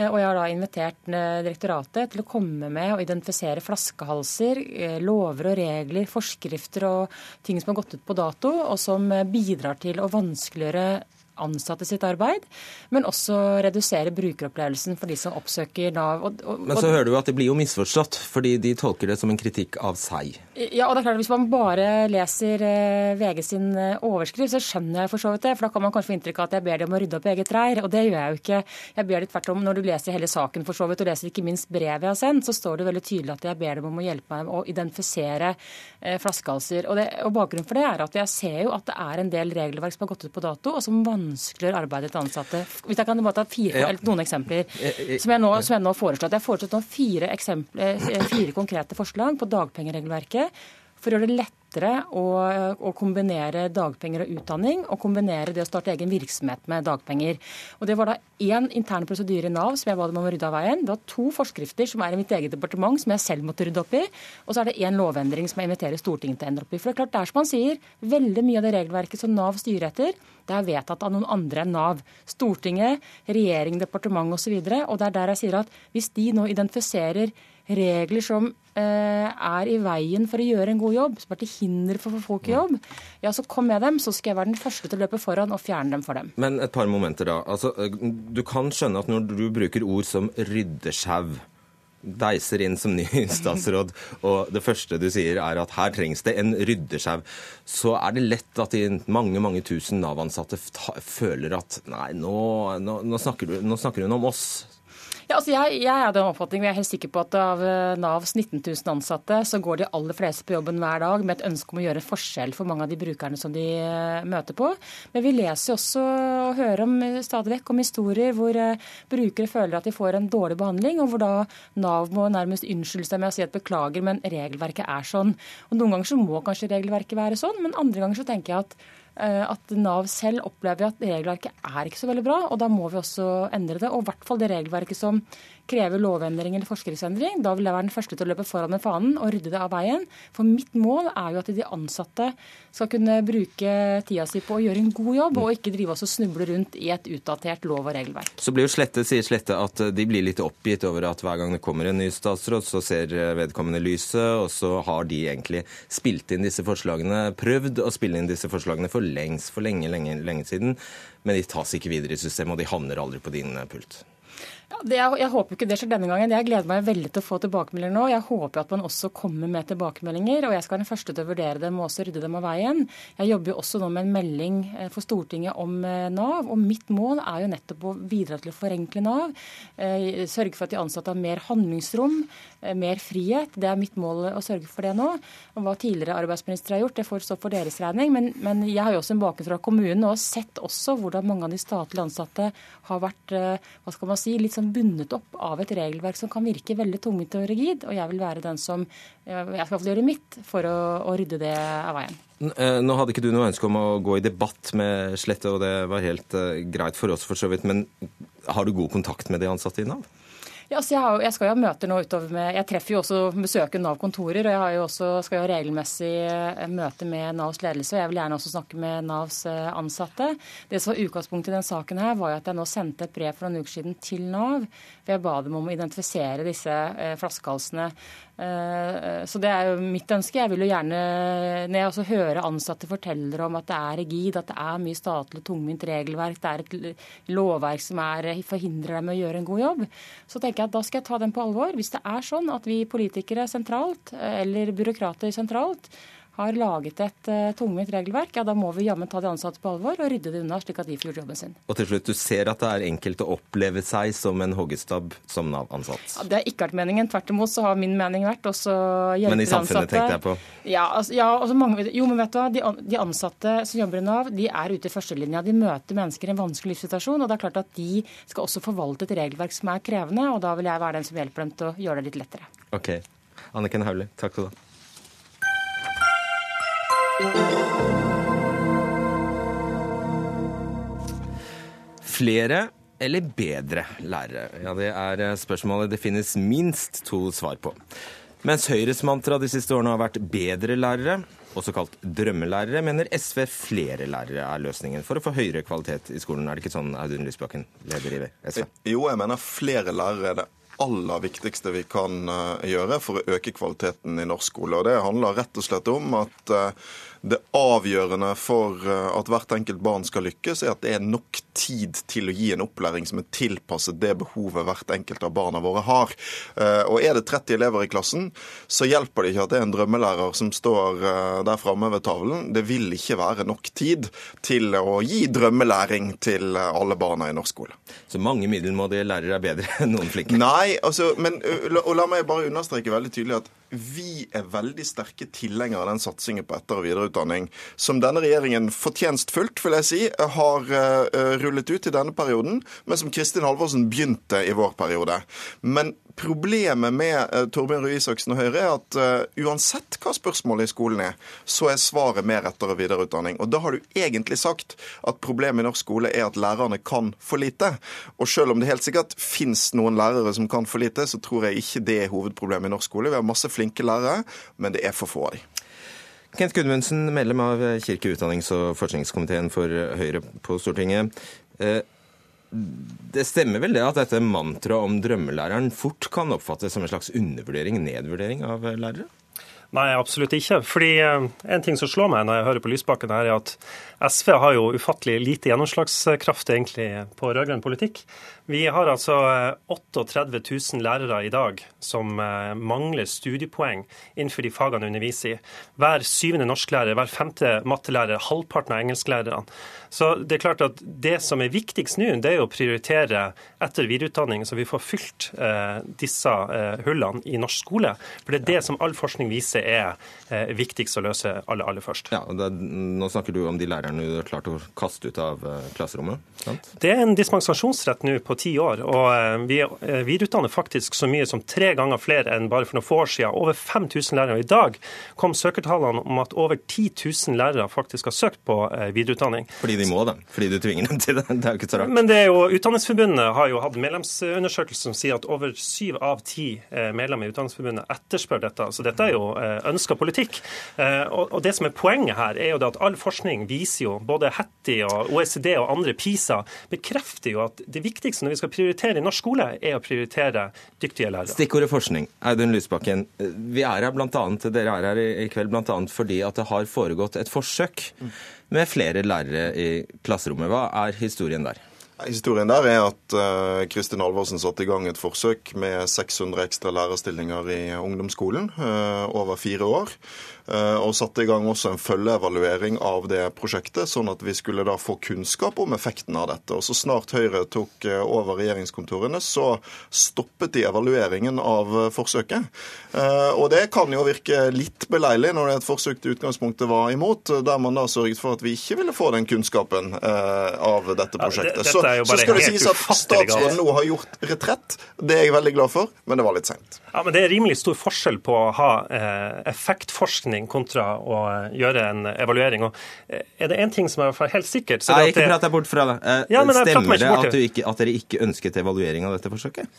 Og jeg har da invitert direktoratet til å komme med og identifisere flaskehalser, lover og regler, forskrifter og ting som har gått ut på dato, og som bidrar til å vanskeliggjøre ansatte sitt arbeid, men også redusere brukeropplevelsen for de som oppsøker Nav. Og, og, men så hører du at det blir jo misforstått, fordi de tolker det som en kritikk av seg. Ja, og det er klart at Hvis man bare leser eh, VG sin eh, overskrift, så skjønner jeg for så vidt det. For da kan man kanskje få inntrykk av at jeg ber dem om å rydde opp i eget reir, og det gjør jeg jo ikke. Jeg ber dem tvert om, Når du leser hele saken for så vidt, og leser ikke minst brevet jeg har sendt, så står det veldig tydelig at jeg ber dem om å hjelpe meg å identifisere eh, flaskehalser. Og, det, og bakgrunnen for det er at jeg ser jo at det er en del regelverk som har gått ut på dato, og som vanskeliggjør arbeidet til ansatte. Hvis jeg kan bare ta fire, ja. noen eksempler som jeg, nå, som jeg nå foreslår. Jeg har foreslått fire, eh, fire konkrete forslag på dagpengeregelverket for å gjøre det lettere å, å, kombinere dagpenger og utdanning, og kombinere det å starte egen virksomhet med dagpenger. Og Det var da én intern prosedyre i Nav som jeg ba dem om å rydde av veien. Det var to forskrifter som er i mitt eget departement, som jeg selv måtte rydde opp i. Og så er det én lovendring som jeg inviterer Stortinget til å endre opp i. For det er klart, det er som han sier, veldig mye av det regelverket som Nav styrer etter, det er vedtatt av noen andre enn Nav. Stortinget, regjering, departement osv. Og, så og det er der jeg sier at hvis de nå identifiserer regler som eh, er i veien for å gjøre en god jobb, som er til hinder for å få folk i jobb, ja, så kom med dem. Så skal jeg være den første til å løpe foran og fjerne dem for dem. Men et par momenter, da. Altså, du kan skjønne at når du bruker ord som ryddesjau deiser inn som ny statsråd, og det første du sier er at her trengs det en ryddesjau, så er det lett at de mange mange tusen Nav-ansatte føler at nei, nå, nå, nå, snakker hun om oss. Altså jeg, jeg er den oppfatning, jeg er helt sikker på at av eh, Navs 19 000 ansatte, så går de aller fleste på jobben hver dag med et ønske om å gjøre forskjell for mange av de brukerne som de eh, møter på. Men vi leser også og hører om, eh, stadig vekk om historier hvor brukere føler at de får en dårlig behandling, og hvor da Nav må nærmest unnskylde seg med å si at beklager, men regelverket er sånn. Og Noen ganger så må kanskje regelverket være sånn, men andre ganger så tenker jeg at at Nav selv opplever at regelverket er ikke så veldig bra, og da må vi også endre det. Og i hvert fall det regelverket som krever lovendring eller forskriftsendring. Da vil jeg være den første til å løpe foran med fanen og rydde det av veien. For mitt mål er jo at de ansatte skal kunne bruke tida si på å gjøre en god jobb, og ikke drive oss og snuble rundt i et utdatert lov og regelverk. Så blir jo Slette, sier Slette at de blir litt oppgitt over at hver gang det kommer en ny statsråd, så ser vedkommende lyset, og så har de egentlig spilt inn disse forslagene, prøvd å spille inn disse forslagene for lengst, for lenge, lenge, lenge siden. Men de tas ikke videre i systemet, og de havner aldri på din pult. Ja, jeg, jeg, håper ikke det skjer denne gangen. Jeg gleder meg veldig til å få tilbakemeldinger nå. Jeg håper at man også kommer med tilbakemeldinger, og jeg skal være den første til å vurdere dem og også rydde dem av veien. Jeg jobber jo også nå med en melding eh, for Stortinget om eh, Nav, og mitt mål er jo nettopp å bidra til å forenkle Nav. Eh, sørge for at de ansatte har mer handlingsrom, mer frihet. Det er mitt mål å sørge for det nå. Og hva tidligere arbeidsministre har gjort, det får stå for deres regning. Men, men jeg har jo også en bakgrunn fra kommunen og har sett også hvordan mange av de statlige ansatte har vært hva skal man si, litt sånn bundet opp av et regelverk som kan virke veldig tungvint og rigid. Og jeg vil være den som jeg skal gjøre mitt for å, å rydde det av veien. Eh, nå hadde ikke du noe ønske om å gå i debatt med Slette, og det var helt uh, greit for oss for så vidt. Men har du god kontakt med de ansatte i Nav? Ja, altså jeg, har, jeg, skal jo ha møter nå utover med Jeg treffer jo også besøker Nav-kontorer, og jeg har jo også, skal jo ha regelmessig eh, møte med Navs ledelse. og Jeg vil gjerne også snakke med Navs eh, ansatte. Det som var utgangspunktet i den saken her, var jo at jeg nå sendte et brev for noen uker siden til Nav. For jeg ba dem om å identifisere disse eh, flaskehalsene. Så det er jo mitt ønske. Jeg vil jo gjerne, når jeg også hører ansatte fortelle om at det er rigid, at det er mye statlig tungvint regelverk, det er et lovverk som er, forhindrer dem å gjøre en god jobb, så tenker jeg at da skal jeg ta dem på alvor. Hvis det er sånn at vi politikere sentralt, eller byråkrater sentralt, har laget et uh, tungvint regelverk, ja da må vi jammen ta de ansatte på alvor og rydde det unna, slik at de får gjort jobben sin. Og til slutt, Du ser at det er enkelt å oppleve seg som en hoggestab som Nav-ansatt? Ja, det har ikke vært meningen. Tvert imot så har min mening vært også hjelpe Men i samfunnet ansatte. tenkte jeg på? Ja, altså, ja altså mange, jo, men vet du hva. De, de, ansatte som jobber i Nav, de er ute i førstelinja. De møter mennesker i en vanskelig livssituasjon. Og det er klart at de skal også forvalte et regelverk som er krevende, og da vil jeg være den som hjelper dem til å gjøre det litt lettere. Ok. Anniken Hauglie, takk skal du ha. Flere eller bedre lærere? Ja, Det er spørsmålet det finnes minst to svar på. Mens Høyres mantra de siste årene har vært bedre lærere, også kalt drømmelærere, mener SV flere lærere er løsningen for å få høyere kvalitet i skolen. Er det ikke sånn, Audun Lysbakken, leder i SV? Jo, jeg mener flere lærere er det aller viktigste vi kan eh, gjøre for å øke kvaliteten i norsk skole. Og Det handler rett og slett om at eh, det avgjørende for eh, at hvert enkelt barn skal lykkes, er at det er nok tid til å gi en opplæring som er tilpasset det behovet hvert enkelt av barna våre har. Og Er det 30 elever i klassen, så hjelper det ikke at det er en drømmelærer som står der framme ved tavlen. Det vil ikke være nok tid til å gi drømmelæring til alle barna i norsk skole. Så mange middelmådige lærere er bedre enn noen flinke? Nei, altså, men og la meg bare understreke veldig tydelig at vi er veldig sterke tilhengere av den satsingen på etter- og videreutdanning som denne regjeringen fortjenstfullt vil jeg si, har uh, rullet ut i denne perioden, men som Kristin Halvorsen begynte i vår periode. Men Problemet med uh, Torbjørn Røe Isaksen og Høyre er at uh, uansett hva spørsmålet i skolen er, så er svaret mer etter- og videreutdanning. Og da har du egentlig sagt at problemet i norsk skole er at lærerne kan for lite. Og selv om det helt sikkert fins noen lærere som kan for lite, så tror jeg ikke det er hovedproblemet i norsk skole. Vi har masse flinke lærere, men det er for få av dem. Kent Gudmundsen, medlem av kirke-, utdannings- og forskningskomiteen for Høyre på Stortinget. Eh, det stemmer vel det at dette mantraet om drømmelæreren fort kan oppfattes som en slags undervurdering, nedvurdering av lærere? Nei, absolutt ikke. Fordi eh, En ting som slår meg når jeg hører på Lysbakken, her, er at SV har jo ufattelig lite gjennomslagskraft egentlig på rød-grønn politikk. Vi har altså 38 eh, 000 lærere i dag som eh, mangler studiepoeng innenfor de fagene de underviser i. Hver syvende norsklærer, hver femte mattelærer, halvparten av engelsklærerne. Så det er klart at det som er viktigst nå, det er å prioritere etter- og videreutdanning, så vi får fylt disse hullene i norsk skole. For det er det som all forskning viser er eh, viktigst å løse aller, aller først. Ja, det, Nå snakker du om de lærerne du har klart å kaste ut av eh, klasserommet? sant? Det er en dispensasjonsrett nå på ti år. og eh, Vi videreutdanner faktisk så mye som tre ganger flere enn bare for noen få år siden. Over 5000 lærere. I dag kom søkertallene om at over 10 000 lærere faktisk har søkt på videreutdanning. Fordi de må det? Fordi du tvinger dem til det? Det er jo ikke så rart. Men det er jo, Utdanningsforbundet har jo hatt medlemsundersøkelse som sier at over syv av ti medlemmer i Utdanningsforbundet etterspør dette. Så dette er jo ønska politikk. Og det som er poenget her, er jo at all forskning viser jo, både Hattie og OECD og andre PISA, bekrefter jo at det viktigste når vi skal prioritere i norsk skole, er å prioritere dyktige lærere. Stikkordet forskning. Audun Lysbakken, vi er her blant annet, dere er her i kveld bl.a. fordi at det har foregått et forsøk med flere lærere i klasserommet. Hva er historien der? Historien der er at uh, Kristin Halvorsen satte i gang et forsøk med 600 ekstra lærerstillinger i ungdomsskolen uh, over fire år. Uh, og satte i gang også en følgeevaluering av det prosjektet, sånn at vi skulle da få kunnskap om effekten av dette. Og Så snart Høyre tok over regjeringskontorene, så stoppet de evalueringen av forsøket. Og det kan jo virke litt beleilig når det er et forsøk til utgangspunktet var imot, der man da sørget for at vi ikke ville få den kunnskapen av dette prosjektet. Ja, det, så, så skal det sies at statsråden nå har gjort retrett. Det er jeg veldig glad for, men det var litt seint. Ja, men det er rimelig stor forskjell på å ha eh, effektforskning kontra å eh, gjøre en evaluering. Og eh, er det én ting som er helt sikkert så er det Nei, ikke prat deg bort fra det. Ja, Stemmer det at, ikke, at dere ikke ønsket evaluering av dette forsøket?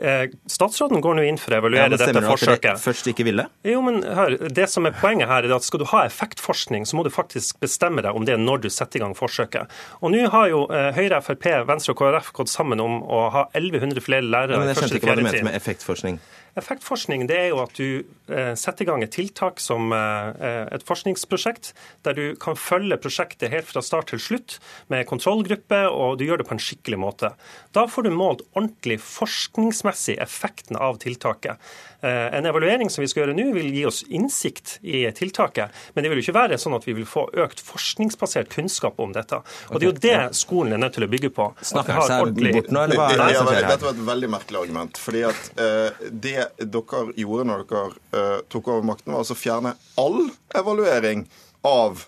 Eh, statsråden går nå inn for å evaluere ja, dette forsøket. Det først ikke ville? Jo, men hør, det som er Poenget her er at skal du ha effektforskning, så må du faktisk bestemme deg om det når du setter i gang forsøket. Og Nå har jo eh, Høyre, Frp, Venstre og KrF gått sammen om å ha 1100 flere lærere. Ja, men Jeg skjønte ikke hva du mente med effektforskning. Effektforskning det er jo at du eh, setter i gang et tiltak som eh, et forskningsprosjekt, der du kan følge prosjektet helt fra start til slutt med kontrollgruppe, og du gjør det på en skikkelig måte. Da får du målt ordentlig forskningsmessig effekten av tiltaket. Eh, en evaluering som vi skal gjøre nå, vil gi oss innsikt i tiltaket. Men det vil jo ikke være sånn at vi vil få økt forskningsbasert kunnskap om dette. Og Det er jo det skolen er nødt til å bygge på. Snakker seg ordentlig... bort nå, eller hva er det som skjer her? Dette var et veldig merkelig argument. fordi at uh, Det dere gjorde når dere uh, tok over makten, var altså å fjerne all evaluering av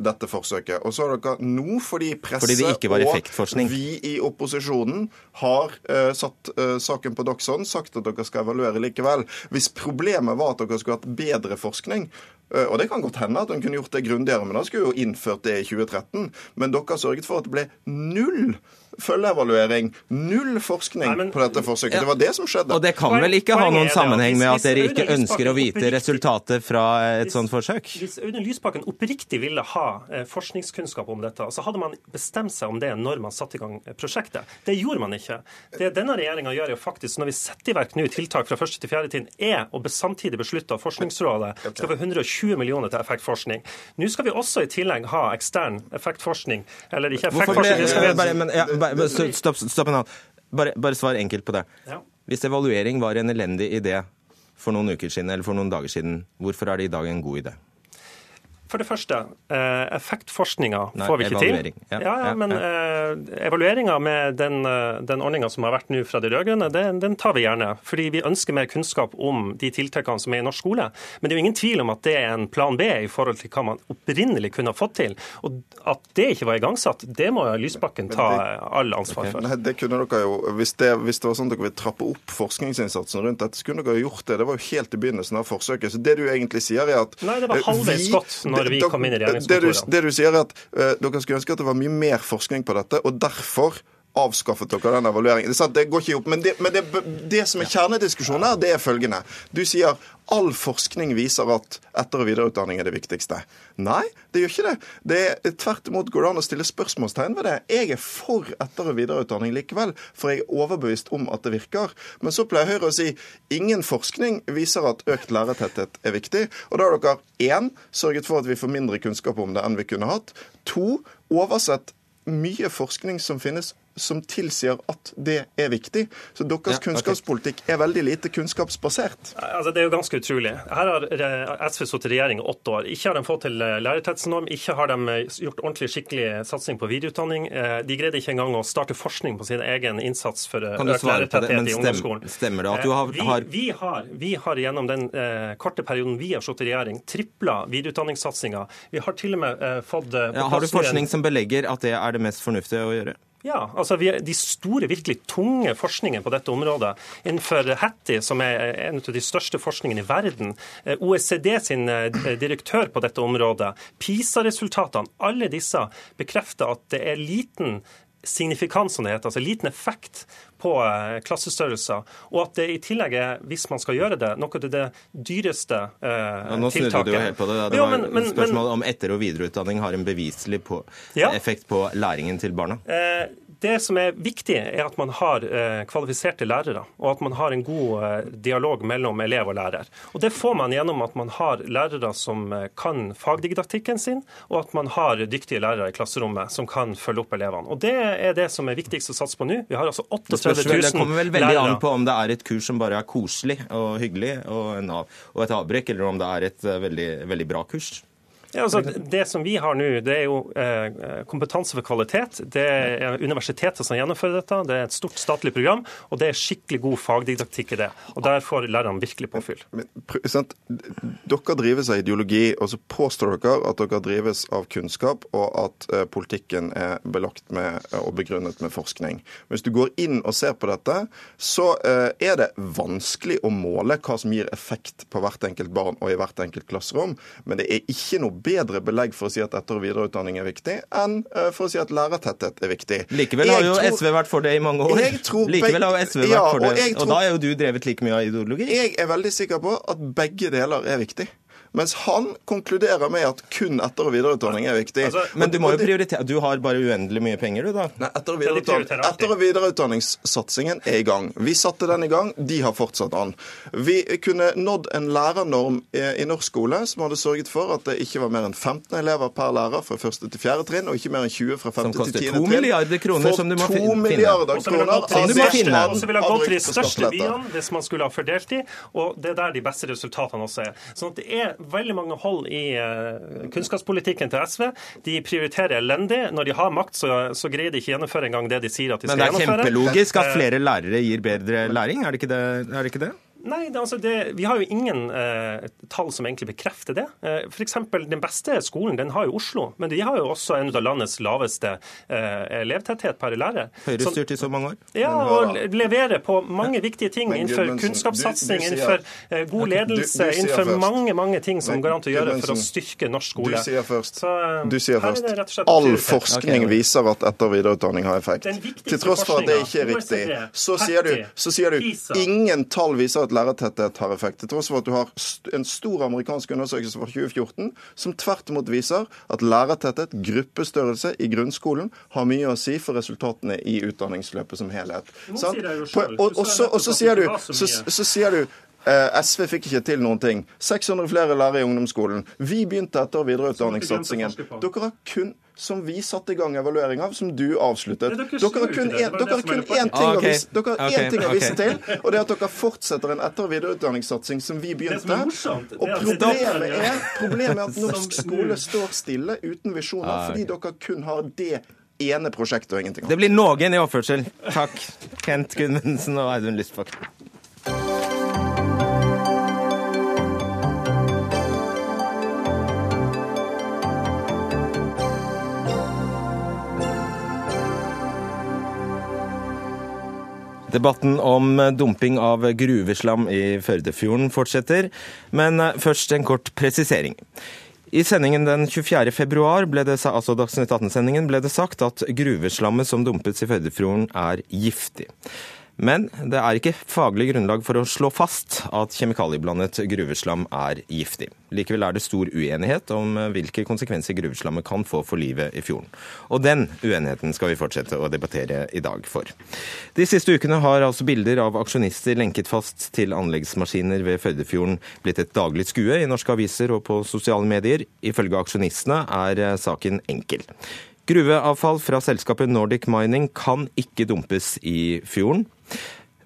dette forsøket. Og så har dere nå, fordi presse fordi og vi i opposisjonen har uh, satt uh, saken på dagsorden, sagt at dere skal evaluere likevel. Hvis problemet var at dere skulle hatt bedre forskning, og det kan godt hende at en kunne gjort det grundigere, men da skulle jo innført det i 2013. Men dere har sørget for at det ble null følgeevaluering, null forskning Nei, men, på dette forsøket. Ja. Det var det som skjedde. Og det kan vel ikke ha noen sammenheng med at dere ikke ønsker å vite resultatet fra et sånt forsøk? Hvis Audun Lysbakken oppriktig ville ha eh, forskningskunnskap om dette, så hadde man bestemt seg om det når man satte i gang eh, prosjektet. Det gjorde man ikke. Det denne regjeringa gjør, er faktisk, når vi setter i verk nå tiltak fra første til fjerde trinn, er å samtidig beslutte at Forskningsrådet skal få 120 millioner til effektforskning. Nå skal vi også i tillegg ha ekstern effektforskning. Eller ikke effektforskning. Hvorfor ble, bare, men, ja, bare, stopp, stopp en bare, bare, svar enkelt på det. Ja. Hvis evaluering var en elendig idé for noen uker siden eller for noen dager siden, hvorfor er det i dag en god idé? For det første, eh, effektforskninga får vi ikke til. Ja, ja, ja, men ja. Eh, evalueringa med den, eh, den ordninga som har vært nå fra de rød-grønne, den, den, tar vi gjerne. Fordi vi ønsker mer kunnskap om de tiltakene som er i norsk skole. Men det er jo ingen tvil om at det er en plan B i forhold til hva man opprinnelig kunne ha fått til. Og at det ikke var igangsatt, det må Lysbakken ta all ansvar for. Nei, det kunne dere jo, hvis det, hvis det var sånn at dere ville trappe opp forskningsinnsatsen rundt dette, så kunne dere gjort det. Det var jo helt i begynnelsen av forsøket. Så det du egentlig sier, er at Nei, det var halvveis godt når vi kom inn i regjeringskontorene. Det, det, du sier er at uh, dere skulle ønske at det var mye mer forskning på dette, og derfor avskaffet dere den evalueringen. Det går ikke opp. Men, det, men det, det, som er kjernediskusjonen her, det er følgende. Du sier all forskning viser at etter- og videreutdanning er det viktigste. Nei, det gjør ikke det. det er, tvert imot går det an å stille spørsmålstegn ved det. Jeg er for etter- og videreutdanning likevel, for jeg er overbevist om at det virker. Men så pleier Høyre å si ingen forskning viser at økt lærertetthet er viktig. Og da har dere én sørget for at vi får mindre kunnskap om det enn vi kunne hatt. To oversett mye forskning som finnes som tilsier at det er viktig. Så deres ja, kunnskapspolitikk er veldig lite kunnskapsbasert. Altså, det er jo ganske utrolig. Her har SV sittet i regjering i åtte år. Ikke har de fått til lærertettsnorm, ikke har de eh, gjort ordentlig skikkelig satsing på videreutdanning. Eh, de greide ikke engang å starte forskning på sin egen innsats for økt lærertetthet i ungdomsskolen. Stemmer det at du har, har... Vi, vi, har, vi har gjennom den eh, korte perioden vi har sittet i regjering, tripla videreutdanningssatsinga. Vi har til og med eh, fått ja, Har du forskning som belegger at det er det mest fornuftige å gjøre? Ja, altså De store, virkelig tunge forskningen på dette området, innenfor Hattie, som er en av de største forskningene i verden, eh, OECD sin eh, direktør på dette området, PISA-resultatene, alle disse bekrefter at det er liten signifikans, som det heter, altså liten effekt på eh, klassestørrelser. Og at det i tillegg er, hvis man skal gjøre det, noe av det dyreste eh, ja, nå tiltaket. Nå snudde du jo helt på det. Det jo, var men, men, spørsmål om etter- og videreutdanning har en beviselig på, ja. effekt på læringen til barna. Eh, Det som er viktig, er at man har eh, kvalifiserte lærere, og at man har en god eh, dialog mellom elev og lærer. Og Det får man gjennom at man har lærere som eh, kan fagdidaktikken sin, og at man har dyktige lærere i klasserommet som kan følge opp elevene. Og Det er det som er viktigst å satse på nå. Vi har altså 38 000 lærere. Det kommer vel veldig lærere. an på om det er et kurs som bare er koselig og hyggelig og, en av, og et avbrekk, eller om det er et veldig, veldig bra kurs. Ja, altså, det som vi har nå, det er jo eh, kompetanse for kvalitet. Det er universitetet som gjennomfører dette. Det er et stort statlig program, og det er skikkelig god fagdidaktikk i det. Og Der får lærerne virkelig påfyll. Men, sant? Dere drives av ideologi, og så påstår dere at dere drives av kunnskap, og at eh, politikken er belagt med eh, og begrunnet med forskning. Hvis du går inn og ser på dette, så eh, er det vanskelig å måle hva som gir effekt på hvert enkelt barn og i hvert enkelt klasserom, men det er ikke noe bedre belegg for å si at etter- og videreutdanning er viktig, enn eh, for å si at lærertetthet er viktig. Likevel har Jeg jo tror- SV vært for det i mange år. Tror Likevel har SV vært Ja, for det. og tror... Og da er jo du drevet like mye av ideologi. Jeg er veldig sikker på at begge deler er viktig. Mens han konkluderer med at kun etter- og videreutdanning er viktig. Altså, Men du må jo prioritere Du har bare uendelig mye penger, du, da. Nei, etter- og videreutdanning, etter- og videreutdanningssatsingen er i gang. Vi satte den i gang, de har fortsatt an. Vi kunne nådd en lærernorm i, norsk skole som hadde sørget for at det ikke var mer enn 15 elever per lærer fra første til fjerde trinn, og ikke mer enn 20 fra femte til koster tiende to trinn. milliarder kroner som du må finne. milliarder Og så ville kroner Som finne. og så ville ha gått til de største byene hvis man skulle ha fordelt de, og det er der de beste resultatene også er. Sånn at det er veldig mange hold i eh, kunnskapspolitikken til SV. De prioriterer elendig. Når de har makt, så, så greier de ikke gjennomføre engang det de sier at de skal gjennomføre. Men det er kjempelogisk at Eh, flere lærere gir bedre læring, er det ikke det? Er det, ikke det? Nei, det, altså det, vi har jo ingen eh, tall som egentlig bekrefter det. Eh, F.eks. den beste skolen den har jo Oslo, men de har jo også en av landets laveste eh, elevtetthet per lærer. Høyre styrt i så mange år. Ja, Men og leverer på mange viktige ting Men innenfor Gudmundsen, kunnskapssatsing, du- du sier- innenfor eh, god ledelse, du- innenfor først. mange mange ting som Men går an til å gjøre for å styrke norsk skole. Du sier først. Så, eh, Du sier er først. All forskning okay. viser at etter- og videreutdanning har effekt. Til tross for at det ikke er riktig, så sier du, så sier du ingen tall viser at lærertetthet har effekt. Til tross for at du har en stor amerikansk undersøkelse fra 2014 som tvert imot viser at lærertetthet, gruppestørrelse i grunnskolen, har mye å si for resultatene i utdanningsløpet som helhet. Nå sier På- og, og, så, og så sier du, så så, sier du SV fikk ikke til noen ting. 600 flere lærere i ungdomsskolen. Vi begynte etter- og videreutdanningssatsingen. Dere har kun som vi satte i gang evaluering av, som du avsluttet. Dere har kun én ting, Ah, å vise- til, og det er at dere fortsetter en etter- og videreutdanningssatsing som vi Det som er begynte. morsomt, Og problemet er, problemet er at norsk skole står stille uten visjoner, Ah, fordi dere kun har det ene prosjektet og ingenting Det blir noen i oppførsel. Takk, Kent Gudmundsen og Audun Lysbakken. Debatten om dumping av gruveslam i Førdefjorden fortsetter, men først en kort presisering. I sendingen den 24. februar, ble det, altså Dagsnytt 18-sendingen, ble det sagt at gruveslammet som dumpes i Førdefjorden er giftig. Men det er ikke faglig grunnlag for å slå fast at kjemikalieblandet gruveslam er giftig. Likevel er det stor uenighet om hvilke konsekvenser gruveslammet kan få for livet i fjorden. Og den uenigheten skal vi fortsette å debattere i dag for. De siste ukene har altså bilder av aksjonister lenket fast til anleggsmaskiner ved Førdefjorden blitt et daglig skue i norske aviser og på sosiale medier. Ifølge aksjonistene er eh, saken enkel. Gruveavfall fra selskapet Nordic Mining kan ikke dumpes i fjorden.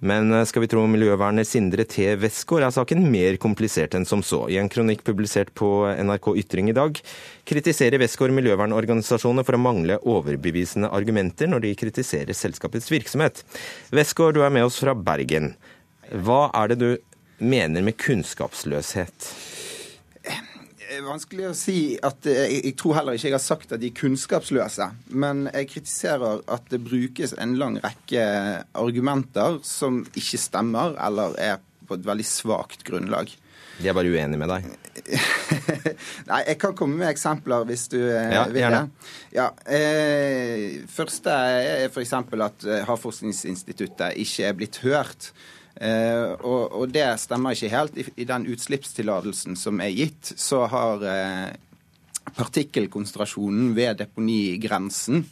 Men eh, skal vi tro miljøverner Sindre T. Westgård, er saken mer komplisert enn som så. I en kronikk publisert på NRK Ytring i dag kritiserer Westgård miljøvernorganisasjonene for å mangle overbevisende argumenter når de kritiserer selskapets virksomhet. Westgård, du er med oss fra Bergen. Hva er det du mener med kunnskapsløshet? Er vanskelig å si at Jeg jeg tror heller ikke jeg har sagt at de er kunnskapsløse. Men jeg kritiserer at det brukes en lang rekke argumenter som ikke stemmer, eller er på et veldig svakt grunnlag. De er bare uenige med deg. Nei, jeg kan komme med eksempler hvis du eh, Ja, vil gjerne. det. Ja, eh, første er f.eks. at eh, Havforskningsinstituttet ikke er blitt hørt. Eh, og, og det stemmer ikke helt. I, i den utslippstillatelsen som er gitt, så har eh, partikkelkonsentrasjonen ved deponigrensen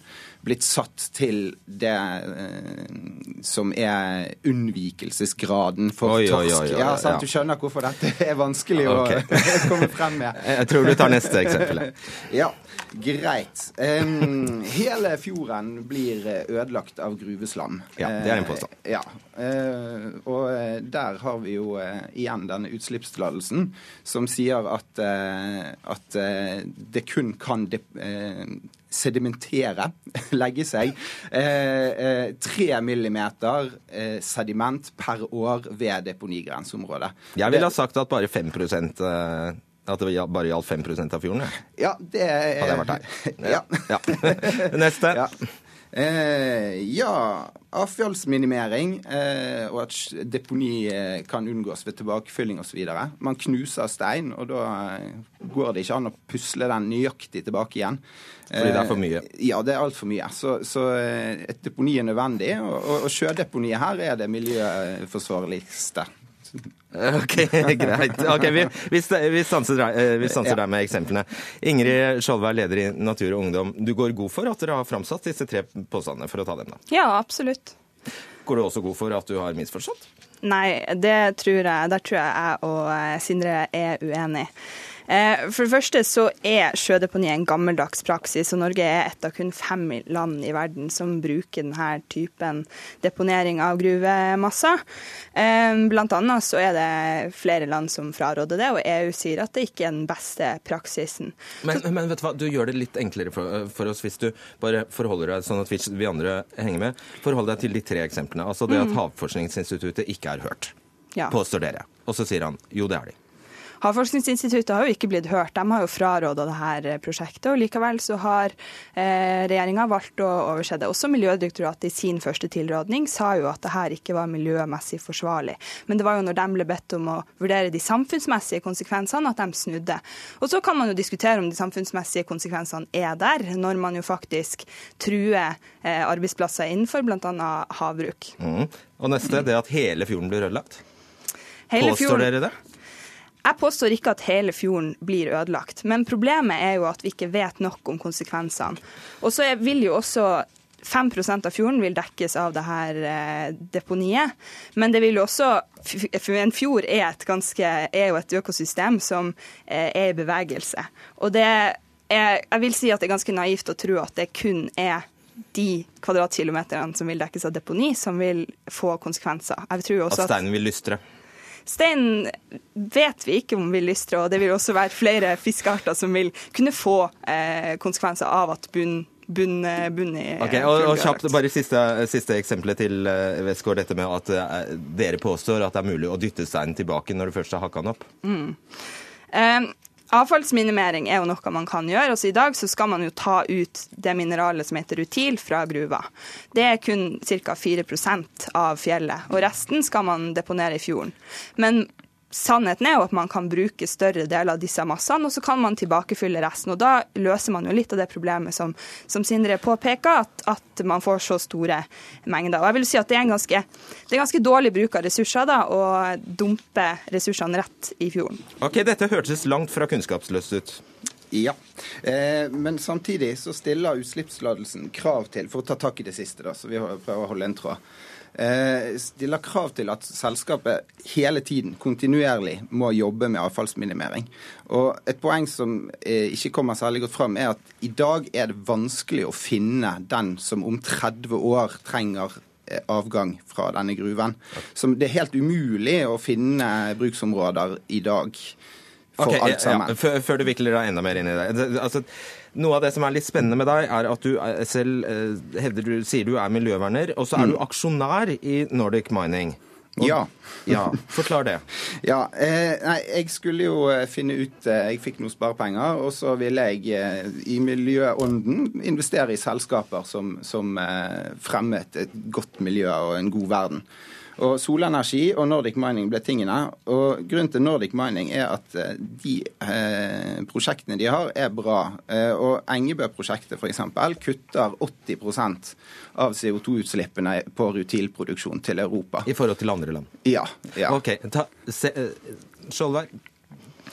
blitt satt til det eh, som er unnvikelsesgraden for Oi, torsk. oi, oi, ja, sant? Du skjønner hvorfor dette er vanskelig okay. å komme frem med. Jeg tror du tar neste eksempel. Ja, greit. Em, hele fjorden blir ødelagt av gruveslam. Ja, det er en påstand. Eh, ja, eh, og der har vi jo eh, igjen denne utslippstillatelsen som sier at, at det kun kan sedimentere, legge seg, eh, eh, tre millimeter eh, sediment per år ved deponigrenseområdet. Jeg ville ha sagt at bare 5 eh, at det bare gjaldt 5 av fjorden. Ja, det er Hadde jeg vært her. Ja. Ja. Neste. Ja. Eh, ja, avfallsminimering eh, og at deponi eh, kan unngås ved tilbakefylling osv. Man knuser stein, og da eh, går det ikke an å pusle den nøyaktig tilbake igjen. Fordi det er for mye? Eh, ja, det er altfor mye. Så, så et deponi er nødvendig, og, og, og sjødeponiet her er det miljøforsvarligste. Ok, greit. Okay, vi, vi, vi stanser, eh, vi stanser der med eksemplene. Ingrid Skjoldvær, leder i Natur og Ungdom. Du går god for at dere har framsatt disse tre påstandene, for å ta dem, da. Ja, absolutt. Går du også god for at du har misforstått? Nei, det tror jeg, der tror jeg jeg og eh, Sindre er uenig. Eh, For det første så er sjødeponi en gammeldags praksis, og Norge er et av kun fem land i verden som bruker denne typen deponering av gruvemasser. Eh, Blant annet så er det flere land som fraråder det, og EU sier at det ikke er den beste praksisen. Men, men vet du hva, du gjør det litt enklere for, for oss hvis du bare forholder deg sånn at vi, vi andre henger med. Forhold deg til de tre eksemplene. Altså det at Havforskningsinstituttet ikke er hørt, Ja. påstår dere. Og så sier han jo, det er de. Havforskningsinstituttet har jo ikke blitt hørt. De har jo fraråda dette prosjektet. og Likevel så har eh, regjeringa valgt å overse det. Også Miljødirektoratet i sin første tilrådning sa jo at det her ikke var miljømessig forsvarlig. Men det var jo når de ble bedt om å vurdere de samfunnsmessige konsekvensene at de snudde. Og så kan man jo diskutere om de samfunnsmessige konsekvensene er der, når man jo faktisk truer eh, arbeidsplasser innenfor bl.a. havbruk. Mm. Og neste, det at hele fjorden blir ødelagt. Påstår dere det? Jeg påstår ikke at hele fjorden blir ødelagt, men problemet er jo at vi ikke vet nok om konsekvensene. Og så vil jo også 5% av fjorden vil dekkes av det her eh, deponiet. Men det vil jo også En fjord er, et ganske, er jo et økosystem som eh, er i bevegelse. Og det er, jeg vil si at det er ganske naivt å tro at det kun er de kvadratkilometerne som vil dekkes av deponi, som vil få konsekvenser. Jeg tror også at steinen vil lystre. Steinen vet vi ikke om vil lystre, og det vil også være flere fiskearter som vil kunne få eh, konsekvenser av at bunn, bunn, bunn i Ok, eh, og, og kjapt, bare siste, siste eksempelet til Westgård. Dette med at eh, dere påstår at det er mulig å dytte steinen tilbake når du først har hakka den opp. Eh, avfallsminimering er jo noe man kan gjøre. Altså I dag så skal man jo ta ut det mineralet som heter rutil fra gruva. Det er kun ca. 4% av fjellet, og resten skal man deponere i fjorden. Men sannheten er jo at man kan bruke større deler av disse massene, og så kan man tilbakefylle resten. Og da løser man jo litt av det problemet som, som Sindre påpeker, at, at man får så store mengder. Og jeg vil si at det er en ganske, det er ganske dårlig bruk av ressurser da, å dumpe ressursene rett i fjorden. Ok, Dette hørtes langt fra kunnskapsløst ut. Ja, eh, men samtidig så stiller utslippstillatelsen krav til, for å ta tak i det siste, da, så vi prøver å holde en tråd, stiller krav til at selskapet hele tiden, kontinuerlig, må jobbe med avfallsminimering. Og et poeng som eh, ikke kommer særlig godt fram, er at i dag er det vanskelig å finne den som om 30 år trenger eh, avgang fra denne gruven. Så det er helt umulig å finne bruksområder i dag for okay, alt sammen. Ja, før, før du vikler deg enda mer inn i det. det altså, noe av det som er litt spennende med deg, er at du er- selv eh, hevder du, sier du er miljøverner, og så er du aksjonær i Nordic Mining. Og- Ja. ja. Forklar det. Ja, eh, nei, jeg skulle jo eh, finne ut eh, Jeg fikk noen sparepenger, og så ville jeg eh, i miljøånden investere i selskaper som, som eh, fremmet et godt miljø og en god verden. Og Solenergi og Nordic Mining ble tingene. Og Grunnen til Nordic Mining er at eh, de eh, prosjektene de har, er bra. Eh, og Engebø-prosjektet f.eks. kutter 80% av CO2-utslippene på rutilproduksjon til Europa. I forhold til andre land. Ja. ja. Ok, ta, se, eh, Skjoldberg,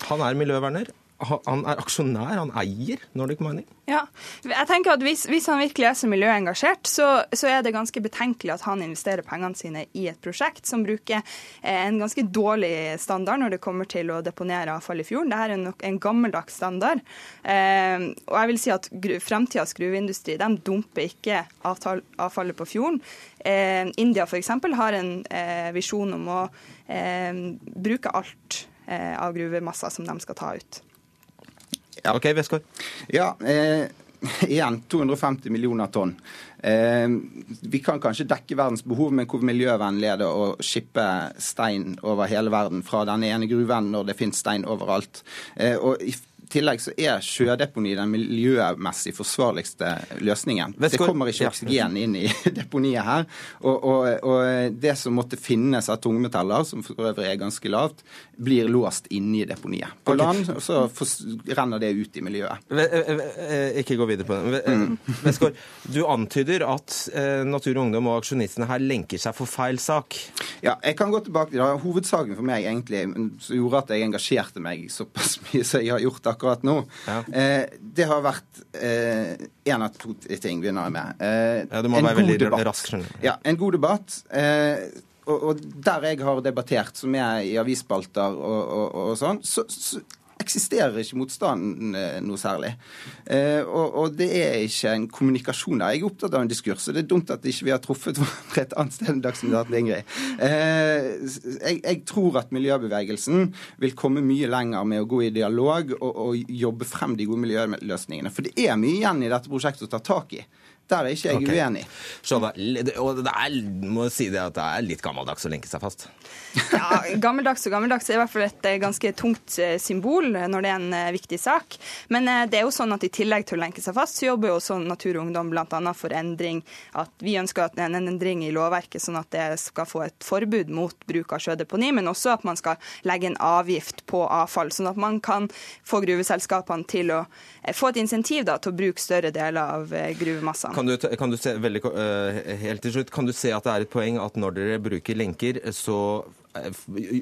han er miljøverner. Han er aksjonær, han eier Nordic Mining? Ja, jeg tenker at Hvis, hvis han virkelig er så miljøengasjert, så, så, er det ganske betenkelig at han investerer pengene sine i et prosjekt som bruker eh, en ganske dårlig standard når det kommer til å deponere avfall i fjorden. Dette er nok en gammeldags standard. Eh, og jeg vil si at Fremtidas gruveindustri de dumper ikke avfall, avfallet på fjorden. Eh, India f.eks. har en eh, visjon om å eh, bruke alt eh, av gruvemasser som de skal ta ut. Ja, ok, Westgård. Ja, eh, igjen 250 millioner tonn. Eh, vi kan kanskje dekke verdens behov, men hvor miljøvennlig er det å skippe stein over hele verden fra denne ene gruven når det finnes stein overalt? Eh, og i tillegg så er sjødeponi den miljømessig forsvarligste løsningen. Det kommer ikke oksygen inn i deponiet her. Og, og, og, det som måtte finnes av tungmetaller, som for øvrig er ganske lavt, blir låst inne i deponiet. På land så renner det ut i miljøet. Ikke gå videre på det. Westgård, du antyder at Natur og Ungdom og aksjonistene her lenker seg for feil sak. Ja, jeg kan gå tilbake til det. Hovedsaken for meg egentlig som gjorde at jeg engasjerte meg såpass mye som jeg har gjort akkurat nå, ja. eh, det har vært én eh, av to ting, begynner jeg med. Eh, ja, Du må være veldig rask. Ja, En god debatt. Eh, og, og, der jeg har debattert, som er i avisspalter og, og, og sånn, så, så, eksisterer ikke motstanden eh, noe særlig. Eh, og, og, det er ikke en kommunikasjon der. Jeg er opptatt av en diskurs, og det er dumt at ikke vi ikke har truffet hverandre et annet sted enn Dagsnytt 18, Ingrid. Eh, jeg, jeg, tror at miljøbevegelsen vil komme mye lenger med å gå i dialog og, og jobbe frem de gode miljøløsningene. For det er mye igjen i dette prosjektet å ta tak i. Der er ikke jeg okay. uenig. Skjønner. Og det er, må si det at det er litt gammeldags å lenke seg fast. Ja, Gammeldags og gammeldags er i hvert fall et eh, ganske tungt eh, symbol når det er en eh, viktig sak. Men det er jo sånn at i tillegg til å lenke seg fast, så jobber jo også Natur og Ungdom bl.a. for endring. At vi ønsker at en endring i lovverket, sånn at det skal få et forbud mot bruk av sjødeponi, men også at man skal legge en avgift på avfall, sånn at man kan få gruveselskapene til å få et insentiv da, til å bruke større deler av gruvemassene. Kan du, kan du se, veldig, uh, helt til slutt, kan du se at det er et poeng at når dere bruker lenker, så eh,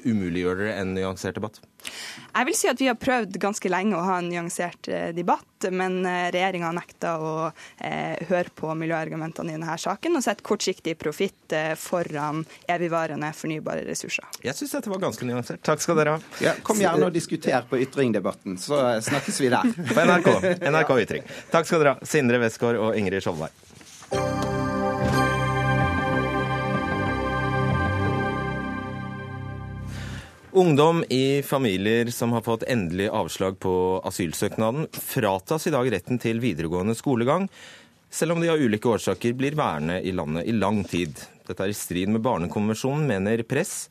umuliggjør dere en nyansert debatt? Jeg vil si at vi har prøvd ganske lenge å ha en nyansert eh, debatt, men regjeringa har nekta å eh, høre på miljøargumentene i denne saken og sette kortsiktig profitt eh, foran evigvarende fornybare ressurser. Jeg syns dette var ganske nyansert. Takk skal dere ha. Ja, kom gjerne og diskuter på Ytringdebatten, så snakkes vi der. På NRK. NRK Ytring. Takk skal dere ha, Sindre Westgård og Ingrid Skjoldberg. Ungdom i familier som har fått endelig avslag på asylsøknaden, fratas i dag retten til videregående skolegang, selv om de av ulike årsaker blir værende i landet i lang tid. Dette er i strid med Barnekonvensjonen, mener Press.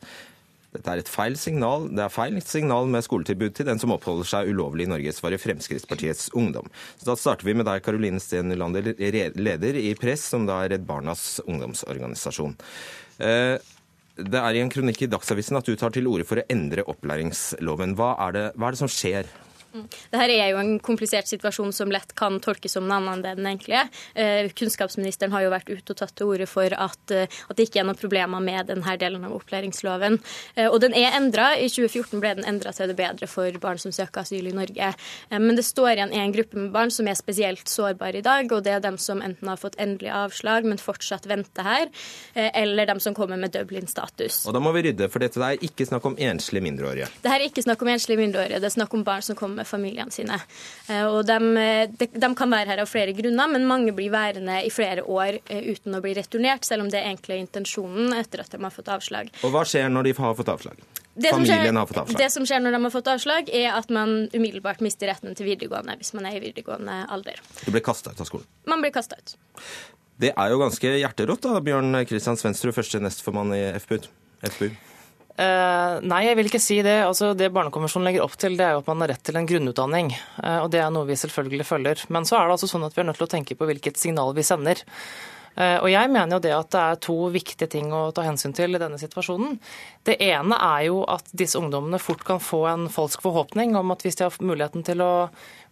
Dette er et feil signal. Det er feil signal med skoletilbud til den som oppholder seg ulovlig i Norge, svarer Fremskrittspartiets Ungdom. Så Da starter vi med deg, Karoline Steen Nylander, leder i Press, som da er Redd Barnas ungdomsorganisasjon. Eh, det er i en kronikk i Dagsavisen at du tar til orde for å endre opplæringsloven. Hva er det, hva er det som skjer? Mm. Dette er jo en komplisert situasjon som lett kan tolkes som noe annet enn den egentlig er. Eh, kunnskapsministeren har jo vært ute og tatt til orde for at, eh, at, det ikke er noen problemer med denne delen av opplæringsloven. Eh, og den er endra. I 2014 ble den endra til det bedre for barn som søker asyl i Norge. Men det står igjen en gruppe med barn som er spesielt sårbare i dag, og det er dem som enten har fått endelig avslag, men fortsatt venter her, eller dem som kommer med Dublin-status. Og da må vi rydde, for dette er ikke snakk om enslige mindreårige. Det her er ikke snakk om enslige mindreårige, det er snakk om barn som kommer med familiene sine. Eh, og de, de, de, kan være her av flere grunner, men mange blir værende i flere år eh, uten å bli returnert, selv om det er egentlig intensjonen etter at de har fått avslag. Og hva skjer når de har fått avslag? Det som, skjer, det som skjer når de har fått avslag, er at man umiddelbart mister retten til videregående hvis man er i videregående alder. Du blir kasta ut av skolen? Man blir kasta ut. Det er jo ganske hjerterått, da, Bjørn Kristian Svendsrud, første nestformann i FPU. FPU. Uh, nei, jeg vil ikke si det. Altså, det Barnekonvensjonen legger opp til, det er jo at man har rett til en grunnutdanning. Uh, og Det er noe vi selvfølgelig følger. Men så er det altså sånn at vi er nødt til å tenke på hvilket signal vi sender. Uh, og jeg mener jo det at det er to viktige ting å ta hensyn til i denne situasjonen. Det ene er jo at disse ungdommene fort kan få en falsk forhåpning om at hvis de har muligheten til å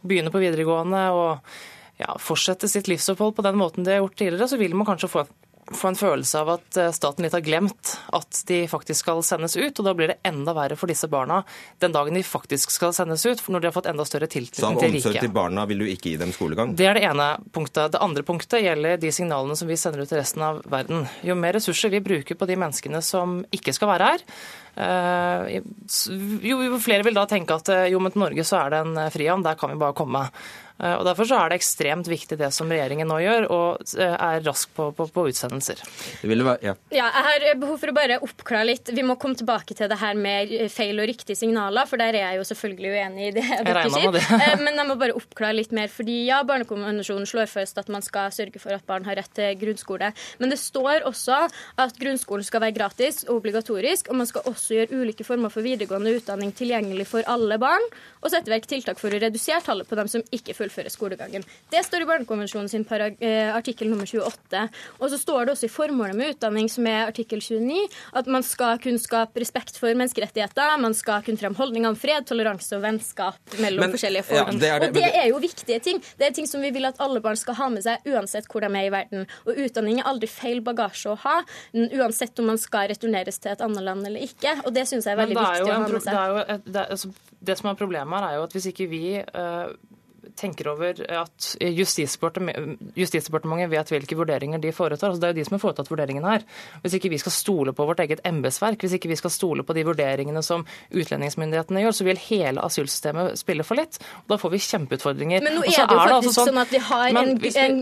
begynne på videregående og ja, fortsette sitt livsopphold på den måten de har gjort tidligere, så vil man kanskje få få en følelse av at eh, staten litt har glemt at de faktisk skal sendes ut. Og da blir det enda verre for disse barna den dagen de faktisk skal sendes ut, når de har fått enda større Så av Så til omsorg til barna vil du ikke gi dem skolegang? Det er det ene punktet. Det andre punktet gjelder de signalene som vi sender ut til resten av verden. Jo mer ressurser vi bruker på de menneskene som ikke skal være her, eh, jo, flere vil da tenke at eh, jo, men til Norge så er det en frihavn, der kan vi bare komme. Eh, Og Derfor så er det ekstremt viktig det som regjeringen nå gjør, og eh, er rask på, på, på utsendelser. Det ville være, ja. Ja, jeg har behov for å bare oppklare litt. Vi må komme tilbake til det her med feil og riktige signaler, for der er jeg jo selvfølgelig uenig i det dere regner sier. med det. Eh, Men jeg må bare oppklare litt mer, fordi ja, Barnekonvensjonen slår først at man skal sørge for at barn har rett til grunnskole. Men det står også at grunnskolen skal være gratis og obligatorisk, og man skal også gjøre ulike former for videregående utdanning tilgjengelig for alle barn, og sette i verk tiltak for å redusere tallet på dem som ikke fullfører skolegangen. Det står i Barnekonvensjonen sin eh, artikkel nummer 28. Og så står det også i formålet med utdanning, som er artikkel 29, at man skal kunne skape respekt for menneskerettigheter, man skal kunne fremme holdninger om fred, toleranse og vennskap mellom Men- forskjellige ja, det det, og det det- er jo viktige ting. Det er ting som vi vil at alle barn skal ha med seg, uansett hvor de er i verden. Og utdanning er aldri feil bagasje å ha, uansett om man skal returneres til et annet land eller ikke. Og det syns jeg er veldig det viktig å ha med Det, seg. er jo et, det, altså, det som er problemet her, er jo at hvis ikke vi eh, tenker over at Justisdepartementet vet hvilke vurderinger de foretar. Altså, det er jo de som har foretatt vurderingen her. Hvis ikke vi skal stole på vårt eget embetsverk, hvis ikke vi skal stole på de vurderingene som utlendingsmyndighetene gjør, så vil hele asylsystemet spille for litt. Og da får vi kjempeutfordringer. Men nå er det jo altså faktisk sånn, at vi har en, vi- en,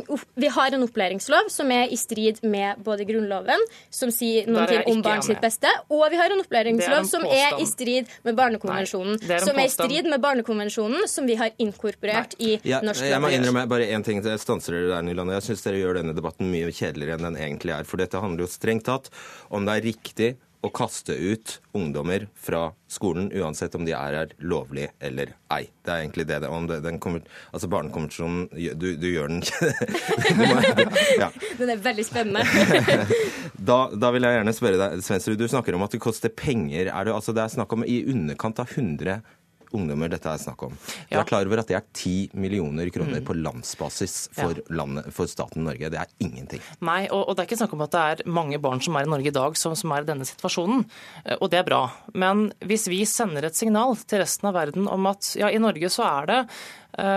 vi har en opplæringslov som er i strid med både Grunnloven, som sier noen ting om barn sitt beste, og vi har en opplæringslov er som er i strid med Barnekonvensjonen. Nei, er som er i strid med Barnekonvensjonen, som vi har inkorporert i Ja, norsk jeg må innrømme bare én ting. Jeg stanser dere der, Nyland. Jeg syns dere gjør denne debatten mye kjedeligere enn den egentlig er. For dette handler jo strengt tatt om det er riktig å kaste ut ungdommer fra skolen, uansett om de er her lovlig eller ei. Det er egentlig det. det om det, den kommer, altså Barnekonvensjonen, du, du gjør den ja. Den er veldig spennende. Da, da vil jeg gjerne spørre deg, Svensrud, du snakker om at det koster penger. Er det, altså det er snakk om i underkant av 100 ungdommer dette er snakk om. Du Ja. er klar over at det er 10 millioner kroner Mm. på landsbasis for, landet, for staten Norge. Det er ingenting. Nei, og, og det er ikke snakk om at det er mange barn som er i Norge i dag som, som er i denne situasjonen, eh, og det er bra. Men hvis vi sender et signal til resten av verden om at ja, i Norge så er det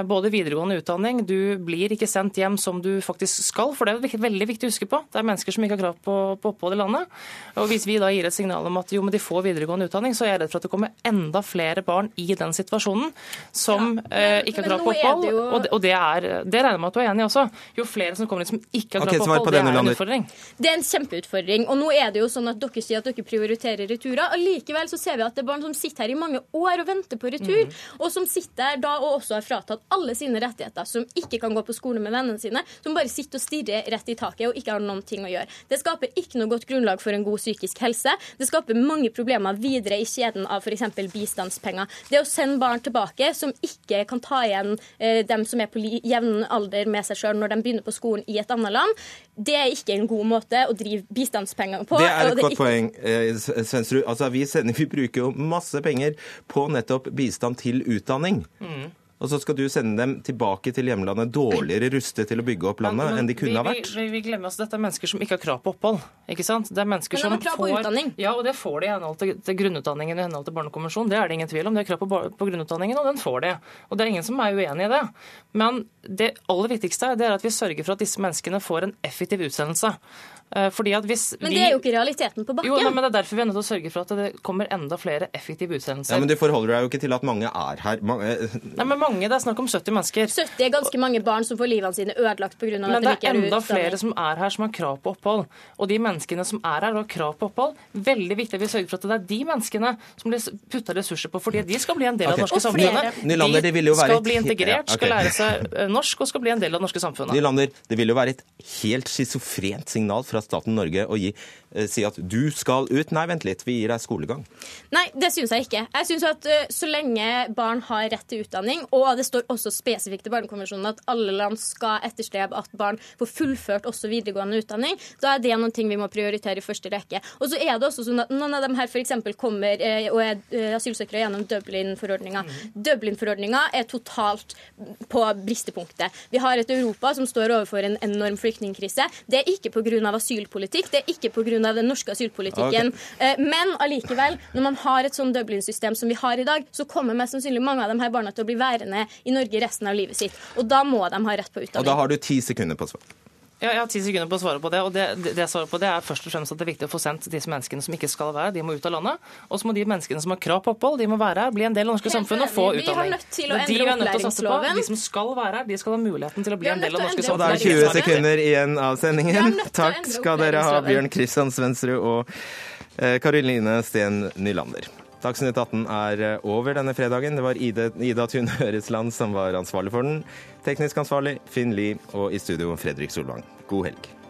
både videregående utdanning, du blir ikke sendt hjem som du faktisk skal, for det er veldig viktig å huske på. Det er mennesker som ikke har krav på, på opphold i landet. Og hvis vi da gir et signal om at jo, men de får videregående utdanning, så er jeg redd for at det kommer enda flere barn i den situasjonen som eh, ikke har krav på er det opphold. jo- Og, det, og det, er, det regner jeg med at du er enig i også. Jo flere som kommer inn som ikke har krav på svar på opphold, det, det er en utfordring. Det er en kjempeutfordring. Og nå er det jo sånn at dere sier at dere prioriterer returer. Allikevel så ser vi at det er barn som sitter her i mange år og venter på retur, og som sitter der da og også har fratatt alle sine rettigheter, som ikke kan gå på skole med vennene sine, som bare sitter og stirrer rett i taket og ikke har noen ting å gjøre. Det skaper ikke noe godt grunnlag for en god psykisk helse. Det skaper mange problemer videre i kjeden av f.eks. bistandspenger. Det å sende barn tilbake som ikke kan ta igjen eh, dem som er på jevn alder med seg sjøl når de begynner på skolen i et annet land, det er ikke en god måte å drive bistandspenger på. Det er et godt ikke- poeng, eh, Svensrud. Altså, vi, sender, vi bruker jo masse penger på nettopp bistand til utdanning. Mm. Og så skal du sende dem tilbake til hjemlandet dårligere rustet til å bygge opp landet Men- enn de kunne kunne ha vært. Vi, vi glemmer oss, Dette er mennesker som ikke har krav på opphold. ikke sant? Det er mennesker Men de som har krav på får, utdanning. Ja, og det får de i henhold til, til grunnutdanningen i henhold til Barnekonvensjonen. Det er det ingen tvil om. De har krav på, på grunnutdanningen, og den får de. Og det er ingen som er uenig i det. Men det aller viktigste er- det er at vi sørger for at disse menneskene får en effektiv utsendelse. Eh, Fordi at hvis Men det er jo ikke realiteten på bakken. Jo, nei, men Det er derfor vi er nødt til å sørge for at det kommer enda flere effektive utsendelser. Ja, Men du forholder deg jo ikke til at mange er her. Mange, Nei, men mange, Det er snakk om 70 mennesker. 70 er ganske mange barn som får livene sine ødelagt pga. Men at det de ikke er er enda utdannet. flere som er her som har krav på opphold. Og de menneskene som er her og har krav på opphold, veldig viktig at vi sørger for at det er de menneskene som blir putta ressurser på, fordi de skal bli en del av det norske Og samfunnet. Nylander, de være skal bli integrert, skal lære seg eh, norsk og skal bli en del av det norske samfunnet. Nylander, det vil jo være et helt schizofrent signal fra staten Norge å gi, si at du skal ut. Nei, vent litt, vi gir deg skolegang. Nei, det syns jeg ikke. Jeg synes at uh, Så lenge barn har rett til utdanning, og det står også spesifikt i Barnekonvensjonen at alle land skal etterstrebe at barn får fullført også videregående utdanning. Da er det noen ting vi må prioritere i første rekke. Og så er det også sånn at noen av dem her f.eks. kommer eh, og er eh, asylsøkere gjennom Dublin-forordninga. Dublin-forordninga er totalt på bristepunktet. Vi har et Europa som står overfor en enorm flyktningkrise. Det er ikke pga. asylpolitikk, det er ikke pga. Den norske asylpolitikken. Okay. Men allikevel, når man har et sånn Dublin-system som vi har i dag, så kommer mest sannsynlig mange av de her barna til å bli værende i Norge resten av livet sitt. Og da må de ha rett på Og da har du ti sekunder på å svare. Ja, jeg har ti sekunder på å svare på det. og det, det, det jeg svarer på det er først og fremst at det er viktig å få sendt disse menneskene som ikke skal være her, de må ut av landet. Og så må de menneskene som har krav på opphold, de må være her, bli en del av norske samfunn og få utdanning. Vi har nødt til å endre opplæringsloven. De som skal være her, de skal ha muligheten til å bli en del av norske norske Og da er det 20 sekunder igjen av sendingen. Takk skal dere ha. Bjørn Kristian Svendsrud og eh, Karoline Steen Nylander. Dagsnytt 18 er eh, over denne fredagen. Det var Ida, Ida Thun Øresland som var ansvarlig for den. Teknisk ansvarlig Finn Lie, og i studio Fredrik Solvang. God helg.